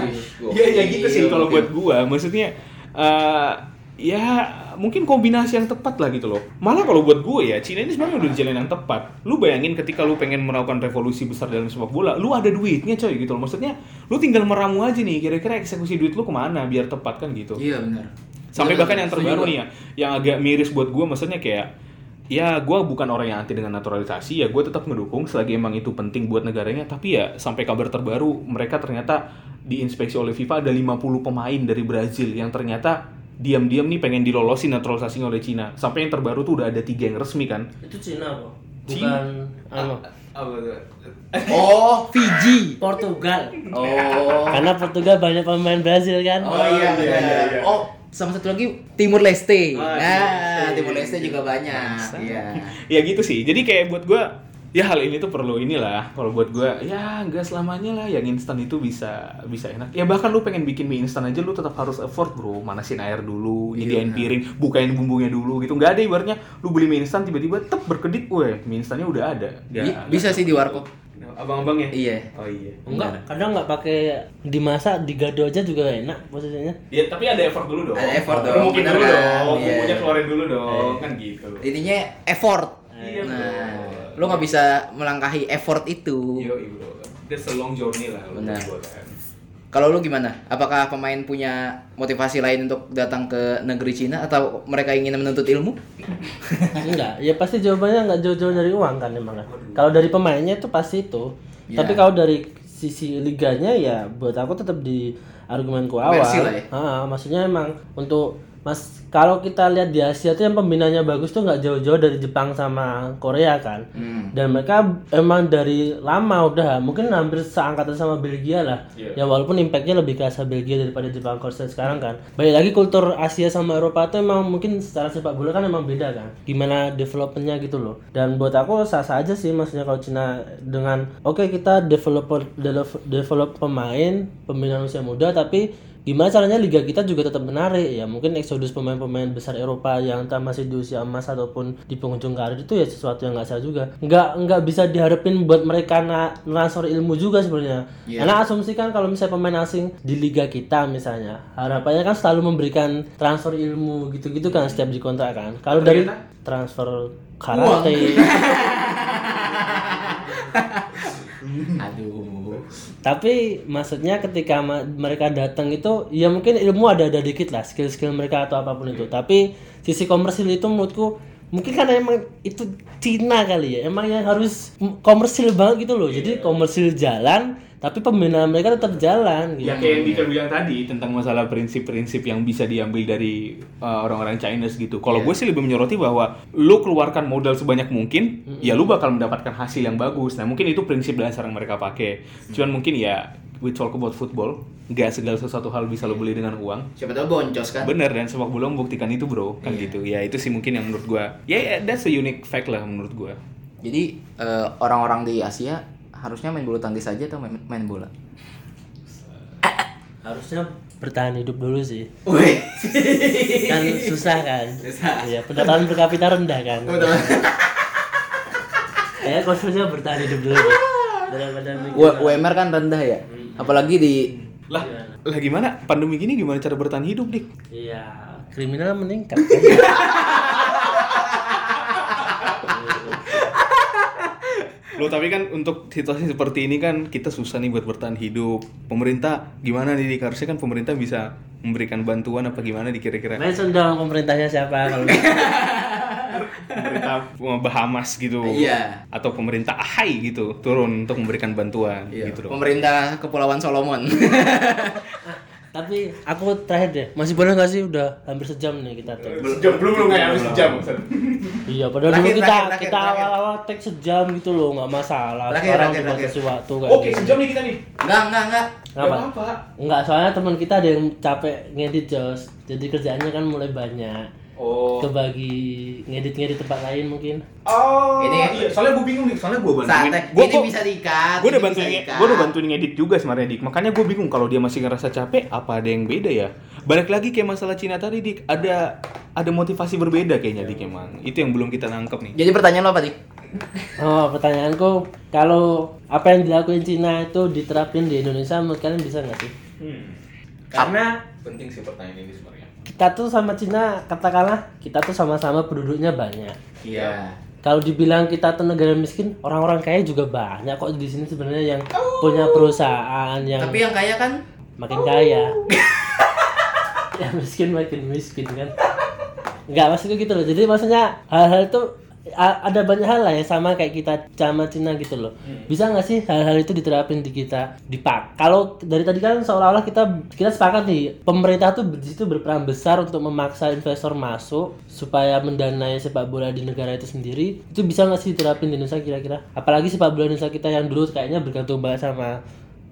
[SPEAKER 1] Iya ya gitu sih kalau buat gua. Maksudnya eh ya mungkin kombinasi yang tepat lah gitu loh. Malah kalau buat gue ya, Cina ini sebenarnya udah di jalan yang tepat. Lu bayangin ketika lu pengen melakukan revolusi besar dalam sepak bola, lu ada duitnya coy gitu loh. Maksudnya lu tinggal meramu aja nih, kira-kira eksekusi duit lu ke mana biar tepat kan gitu.
[SPEAKER 2] Iya benar.
[SPEAKER 1] Sampai
[SPEAKER 2] Iya,
[SPEAKER 1] bahkan yang terbaru nih ya, yang agak miris buat gue, maksudnya kayak ya gue bukan orang yang anti dengan naturalisasi ya gue tetap mendukung selagi emang itu penting buat negaranya tapi ya sampai kabar terbaru mereka ternyata diinspeksi oleh FIFA ada 50 pemain dari Brazil yang ternyata diam-diam nih pengen dilolosin naturalisasinya oleh Cina sampai yang terbaru tuh udah ada tiga yang resmi kan
[SPEAKER 3] Itu Cina kok.
[SPEAKER 1] Cina.
[SPEAKER 3] Bukan anu,
[SPEAKER 2] Oh, Fiji.
[SPEAKER 3] Portugal.
[SPEAKER 2] Oh.
[SPEAKER 3] Karena Portugal banyak pemain Brazil kan.
[SPEAKER 2] Oh iya
[SPEAKER 1] iya, iya, iya.
[SPEAKER 2] Oh, sama satu lagi Timur Leste.
[SPEAKER 1] Ah,
[SPEAKER 2] Nah,
[SPEAKER 1] Timur. Leste
[SPEAKER 2] juga banyak. Iya.
[SPEAKER 1] ya gitu sih jadi kayak buat gue ya hal ini tuh perlu inilah kalau buat gue ya nggak selamanya lah yang instan itu bisa bisa enak ya bahkan lu pengen bikin mie instan aja lu tetap harus effort bro manasin air dulu nyediain
[SPEAKER 2] benar.
[SPEAKER 1] piring bukain bumbunya dulu gitu nggak ada ibaratnya lu beli mie instan tiba-tiba tep berkedip weh mie instannya udah ada
[SPEAKER 2] Bi- bisa sih di warkop.
[SPEAKER 1] abang-abangnya
[SPEAKER 2] Iya.
[SPEAKER 1] oh iya
[SPEAKER 3] Enggak, kadang nggak pakai dimasak digado aja juga enak posisinya.
[SPEAKER 1] ya tapi ada effort dulu dong
[SPEAKER 2] Ada effort dong,
[SPEAKER 1] mungkin dulu
[SPEAKER 2] kan?
[SPEAKER 1] dong
[SPEAKER 2] Iya.
[SPEAKER 1] bumbunya keluarin dulu dong kan gitu
[SPEAKER 2] Intinya effort.
[SPEAKER 1] Iya,
[SPEAKER 2] nah, lu nggak bisa melangkahi effort itu.
[SPEAKER 1] Yo, bro. That's a long journey lah lu
[SPEAKER 2] Benar.
[SPEAKER 1] kan.
[SPEAKER 2] Kalau lu gimana? Apakah pemain punya motivasi lain untuk datang ke negeri Cina atau mereka ingin menuntut ilmu?
[SPEAKER 3] Enggak, ya pasti jawabannya nggak jauh-jauh dari uang kan emang kan. Kalau dari pemainnya itu pasti itu.
[SPEAKER 2] Ya.
[SPEAKER 3] Tapi kalau dari sisi liganya ya buat aku tetap di argumenku awal.
[SPEAKER 2] Lah ya?
[SPEAKER 3] Ah, maksudnya emang untuk Mas kalau kita lihat di Asia tuh yang pembinanya bagus tuh nggak jauh-jauh dari Jepang sama Korea kan.
[SPEAKER 2] Hmm.
[SPEAKER 3] Dan mereka emang dari lama udah mungkin hampir seangkatan sama Belgia lah.
[SPEAKER 1] Iya.
[SPEAKER 3] Ya walaupun impactnya lebih kerasa Belgia daripada Jepang Korea sekarang kan. Balik lagi kultur Asia sama Eropa tuh emang mungkin secara sepak bola kan emang beda kan. Gimana developmentnya gitu loh. Dan buat aku sah-sah aja sih maksudnya kalau Cina dengan oke kita developer develop, develop pemain pembinaan usia muda tapi gimana caranya liga kita juga tetap menarik? Ya mungkin eksodus pemain-pemain besar Eropa yang entah masih di usia emas ataupun di penghujung karir itu ya sesuatu yang nggak salah juga. Nggak nggak bisa diharapin buat mereka na transfer ilmu juga sebenarnya.
[SPEAKER 2] Iya.
[SPEAKER 3] karena asumsi kan kalau misalnya pemain asing di liga kita misalnya harapannya kan selalu memberikan transfer ilmu gitu-gitu kan setiap dikontrak kan. Kalau dari transfer karate.
[SPEAKER 2] Aduh.
[SPEAKER 3] Tapi maksudnya ketika ma- mereka datang itu ya mungkin ilmu ada-ada dikit lah skill-skill mereka atau apa pun itu. Tapi sisi komersil itu menurutku mungkin karena emang itu Cina kali ya. Emang yang harus komersil banget gitu loh. Jadi komersil jalan tapi pembinaan mereka tetap jalan gitu.
[SPEAKER 1] Ya kayak yang Dika bilang tadi tentang masalah prinsip-prinsip yang bisa diambil dari uh, orang-orang Chinese gitu. Kalau gue sih lebih menyoroti bahwa lu keluarkan modal sebanyak mungkin, ya lu bakal mendapatkan hasil yang bagus. Nah mungkin itu prinsip dasar yang mereka pakai. Cuman mungkin ya we talk about football, nggak segala sesuatu hal bisa lo beli dengan uang.
[SPEAKER 2] Siapa tahu boncos kan?
[SPEAKER 1] Bener dan sepak bola membuktikan itu bro, kan gitu. Ya itu sih mungkin yang menurut gue. Ya yeah, that's a unique fact lah menurut gue.
[SPEAKER 2] Jadi eh, orang-orang di Asia harusnya main bulu tangkis saja atau main, main bola?
[SPEAKER 3] Harusnya bertahan hidup dulu sih.
[SPEAKER 2] Wih.
[SPEAKER 3] Kan susah kan.
[SPEAKER 2] Susah.
[SPEAKER 3] Iya, pendapatan per kapita rendah kan. Ya khususnya bertahan hidup dulu. sih. Daripada
[SPEAKER 2] UMR kan rendah ya. Apalagi di
[SPEAKER 1] Lah, lah gimana? Pandemi gini gimana cara bertahan hidup dik?
[SPEAKER 3] Iya, kriminal meningkat. Kan?
[SPEAKER 1] Loh tapi kan untuk situasi seperti ini kan kita susah nih buat bertahan hidup. Pemerintah gimana nih? Harusnya kan pemerintah bisa memberikan bantuan apa gimana di kira-kira
[SPEAKER 3] Mention dong pemerintahnya siapa kalau
[SPEAKER 1] pemerintah Bahamas gitu.
[SPEAKER 2] Iya.
[SPEAKER 1] Atau pemerintah Ahai gitu turun untuk memberikan bantuan
[SPEAKER 2] Iya,
[SPEAKER 1] gitu dong.
[SPEAKER 2] pemerintah Kepulauan Solomon.
[SPEAKER 3] Tapi aku terakhir deh, masih boleh nggak sih udah hampir sejam nih kita tag.
[SPEAKER 1] Sejam belum belum kayak habis sejam.
[SPEAKER 3] Iya, padahal dulu kita kita
[SPEAKER 2] terakhir.
[SPEAKER 3] awal-awal tag sejam gitu loh, nggak masalah. Sekarang kasih waktu kayak
[SPEAKER 1] Oke
[SPEAKER 3] gitu.
[SPEAKER 1] sejam nih kita nih.
[SPEAKER 2] enggak, enggak, enggak.
[SPEAKER 3] Kenapa?
[SPEAKER 1] apa.
[SPEAKER 3] Enggak, soalnya teman kita ada yang capek ngedit Jos. Jadi kerjaannya kan mulai banyak.
[SPEAKER 1] Oh.
[SPEAKER 3] kebagi ngedit-ngedit tempat lain mungkin
[SPEAKER 1] Oh,
[SPEAKER 2] Ini-
[SPEAKER 1] iya. Soalnya gue bingung nih, soalnya gue bantuin.
[SPEAKER 2] Santai.
[SPEAKER 1] Gua,
[SPEAKER 2] ini
[SPEAKER 1] gua-
[SPEAKER 2] bisa diikat.
[SPEAKER 1] gue udah
[SPEAKER 2] diikat.
[SPEAKER 1] gue udah bantuin ngedit juga sebenarnya dik. Makanya gue bingung kalau dia masih ngerasa capek, apa ada yang beda ya? Balik lagi kayak masalah Cina tadi dik, ada ada motivasi berbeda kayaknya dik emang. Itu yang belum kita nangkep nih.
[SPEAKER 2] Jadi pertanyaan lo apa, Dik?
[SPEAKER 3] oh pertanyaanku kalau apa yang dilakuin Cina itu diterapin di Indonesia menurut kalian bisa nggak sih karena
[SPEAKER 1] penting sih pertanyaan ini sebenarnya.
[SPEAKER 3] Kita tuh sama Cina katakanlah kita tuh sama-sama penduduknya banyak.
[SPEAKER 2] Iya.
[SPEAKER 3] kalau dibilang kita tuh negara miskin orang-orang kaya juga banyak kok di sini sebenarnya yang punya perusahaan yang
[SPEAKER 2] Tapi yang kaya kan?
[SPEAKER 3] makin kaya. Ya miskin makin miskin kan. Nggak maksudnya gitu loh. Jadi maksudnya hal-hal itu ada banyak hal lah ya sama kayak kita sama Cina gitu loh bisa nggak sih hal-hal itu diterapin di kita di pak kalau dari tadi kan seolah-olah kita kita sepakat nih pemerintah tuh di situ berperan besar untuk memaksa investor masuk supaya mendanai sepak bola di negara itu sendiri itu bisa nggak sih diterapin di Indonesia kira-kira apalagi sepak bola Indonesia kita yang dulu kayaknya bergantung banget sama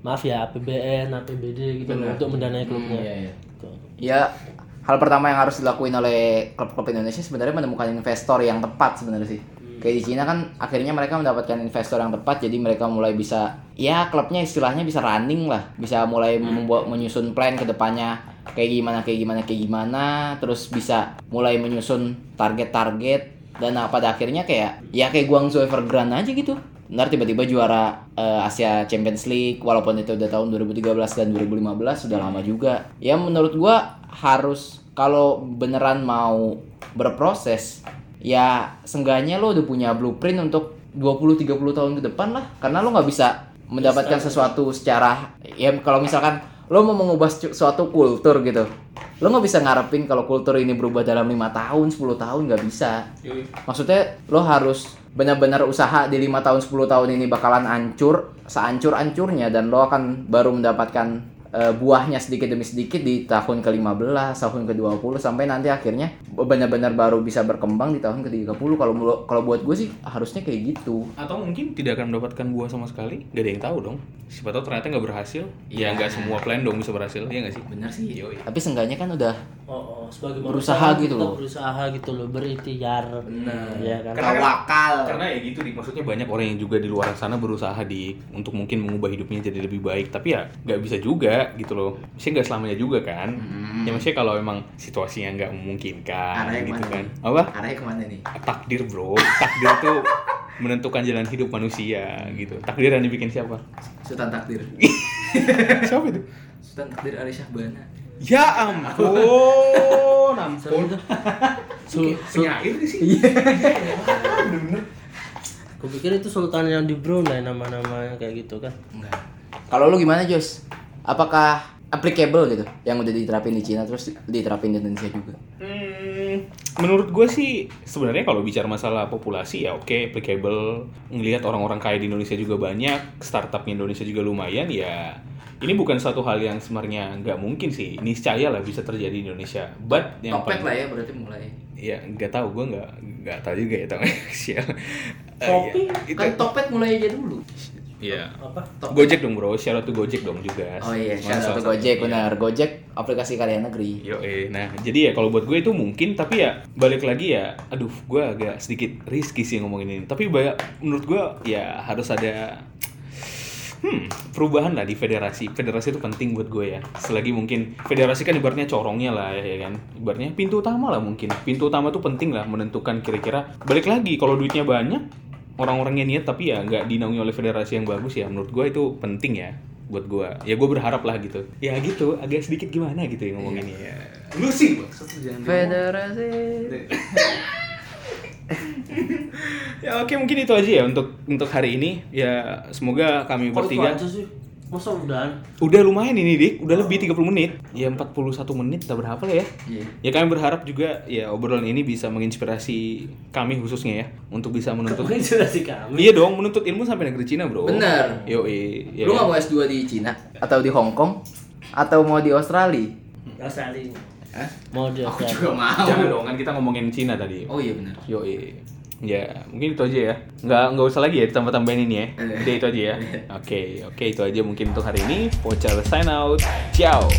[SPEAKER 3] maaf ya APBN, APBD gitu loh, untuk mendanai klubnya.
[SPEAKER 2] Iya, iya.
[SPEAKER 3] Gitu.
[SPEAKER 2] Ya, hal pertama yang harus dilakuin oleh klub-klub Indonesia sebenarnya menemukan investor yang tepat sebenarnya sih. Kayak di Cina kan akhirnya mereka mendapatkan investor yang tepat jadi mereka mulai bisa ya klubnya istilahnya bisa running lah, bisa mulai membuat menyusun plan ke depannya kayak gimana kayak gimana kayak gimana, terus bisa mulai menyusun target-target dan nah, pada akhirnya kayak ya kayak Guangzhou Evergrande aja gitu. Ntar tiba-tiba juara eh, Asia Champions League walaupun itu udah tahun 2013 dan 2015 sudah lama juga. Ya menurut gua harus kalau beneran mau berproses ya seenggaknya lo udah punya blueprint untuk 20 30 tahun ke depan lah. Karena lo nggak bisa mendapatkan sesuatu secara ya kalau misalkan lo mau mengubah su- suatu kultur gitu lo nggak bisa ngarepin kalau kultur ini berubah dalam lima tahun 10 tahun nggak bisa. Maksudnya lo harus benar-benar usaha di lima tahun 10 tahun ini bakalan hancur seancur-ancurnya dan lo akan baru mendapatkan eh, buahnya sedikit demi sedikit di tahun ke-15, tahun ke-20 sampai nanti akhirnya benar-benar baru bisa berkembang di tahun ke-30 kalau kalau buat gue sih harusnya kayak gitu.
[SPEAKER 1] Atau mungkin tidak akan mendapatkan buah sama sekali, gak ada yang tahu dong. Siapa tahu ternyata nggak berhasil, ya nggak semua plan dong bisa berhasil, ya nggak sih?
[SPEAKER 2] Bener sih.
[SPEAKER 1] Yoi.
[SPEAKER 2] Tapi seenggaknya kan udah
[SPEAKER 3] Oh, oh sebagai
[SPEAKER 2] Berusaha gitu loh.
[SPEAKER 3] Berusaha gitu loh, berikhtiar.
[SPEAKER 2] Bener.
[SPEAKER 3] Ya kan.
[SPEAKER 1] Karena-
[SPEAKER 2] tawakal.
[SPEAKER 1] Karena ya gitu dik, maksudnya banyak orang yang juga di luar sana berusaha di untuk mungkin mengubah hidupnya jadi lebih baik, tapi ya nggak bisa juga gitu loh. Maksudnya nggak selamanya juga kan.
[SPEAKER 2] Hmm.
[SPEAKER 1] Ya maksudnya kalau emang situasinya nggak memungkinkan
[SPEAKER 2] Arahnya
[SPEAKER 1] gitu
[SPEAKER 2] ke mana
[SPEAKER 1] kan.
[SPEAKER 2] nih?
[SPEAKER 1] Apa?
[SPEAKER 2] Arahnya ke mana nih?
[SPEAKER 1] Takdir bro, takdir tuh menentukan jalan hidup manusia gitu. Takdir yang dibikin siapa?
[SPEAKER 2] Sultan Takdir.
[SPEAKER 1] siapa itu?
[SPEAKER 2] Sultan Takdir Ali Syahbana.
[SPEAKER 1] Ya ampun, ampun.
[SPEAKER 3] Sul-
[SPEAKER 1] Penyair di sini. Bener-bener.
[SPEAKER 3] Aku pikir itu sultan yang di Brunei nama-namanya kayak gitu kan.
[SPEAKER 2] Enggak. Kalau lu gimana, Jos? Apakah applicable gitu yang udah diterapin di Cina terus diterapin di Indonesia juga?
[SPEAKER 1] Hmm, menurut gue sih sebenarnya kalau bicara masalah populasi ya oke applicable. Ngelihat orang-orang kaya di Indonesia juga banyak startupnya Indonesia juga lumayan ya ini bukan satu hal yang sebenarnya nggak mungkin sih. Niscaya lah bisa terjadi di Indonesia. But yang
[SPEAKER 2] Topet
[SPEAKER 1] paling-
[SPEAKER 2] lah ya berarti mulai.
[SPEAKER 1] ya nggak tahu gue nggak nggak tahu juga ya sial Eh,
[SPEAKER 3] Kopi?
[SPEAKER 1] Ya, itu.
[SPEAKER 2] Kan Topet mulai aja dulu.
[SPEAKER 1] Ya
[SPEAKER 3] Apa?
[SPEAKER 1] Gojek dong bro, shout out to Gojek dong juga.
[SPEAKER 2] Oh iya,
[SPEAKER 1] Salah
[SPEAKER 2] shout out to
[SPEAKER 1] satu-
[SPEAKER 2] Gojek
[SPEAKER 1] iya.
[SPEAKER 2] benar. Gojek aplikasi karya negeri.
[SPEAKER 1] Yo, eh. Nah, jadi ya kalau buat gue itu mungkin, tapi ya balik lagi ya, aduh, gue agak sedikit risky sih ngomongin ini. Tapi banyak, menurut gue ya harus ada hmm, perubahan lah di federasi. Federasi itu penting buat gue ya. Selagi mungkin federasi kan ibaratnya corongnya lah ya, ya kan. Ibaratnya pintu utama lah mungkin. Pintu utama tuh penting lah menentukan kira-kira. Balik lagi kalau duitnya banyak, orang-orangnya niat tapi ya nggak dinaungi oleh federasi yang bagus ya. Menurut gue itu penting ya buat gue. Ya gue berharap lah gitu. Ya gitu, agak sedikit gimana gitu ya ngomonginnya ya. Lu sih,
[SPEAKER 2] Federasi.
[SPEAKER 1] Ya oke mungkin itu aja ya untuk untuk hari ini. Ya semoga kami bertiga?
[SPEAKER 3] Masa udahan?
[SPEAKER 1] udah lumayan ini Dik, udah lebih 30 menit. Ya 41 menit udah berapa lah ya?
[SPEAKER 2] Iya.
[SPEAKER 1] Ya kami berharap juga ya obrolan ini bisa menginspirasi kami khususnya ya untuk bisa menuntut
[SPEAKER 3] Menginspirasi kami.
[SPEAKER 1] Iya dong, menuntut ilmu sampai negeri Cina, Bro.
[SPEAKER 2] Bener.
[SPEAKER 1] Yo, iya.
[SPEAKER 2] Lu nggak mau S2 di Cina atau di Hong Kong atau mau di Australia?
[SPEAKER 3] Australia.
[SPEAKER 2] Hah?
[SPEAKER 3] Mau di
[SPEAKER 2] Aku
[SPEAKER 3] Australia.
[SPEAKER 2] juga mau.
[SPEAKER 1] Jangan dong, kan kita ngomongin Cina tadi.
[SPEAKER 2] Oh iya benar.
[SPEAKER 1] Yo, Ya, mungkin itu aja ya. Nggak, nggak usah lagi ya ditambah-tambahin ini ya.
[SPEAKER 2] Eh.
[SPEAKER 1] Udah itu aja ya. Oke, oke itu aja mungkin untuk hari ini. Pocal sign out. Ciao.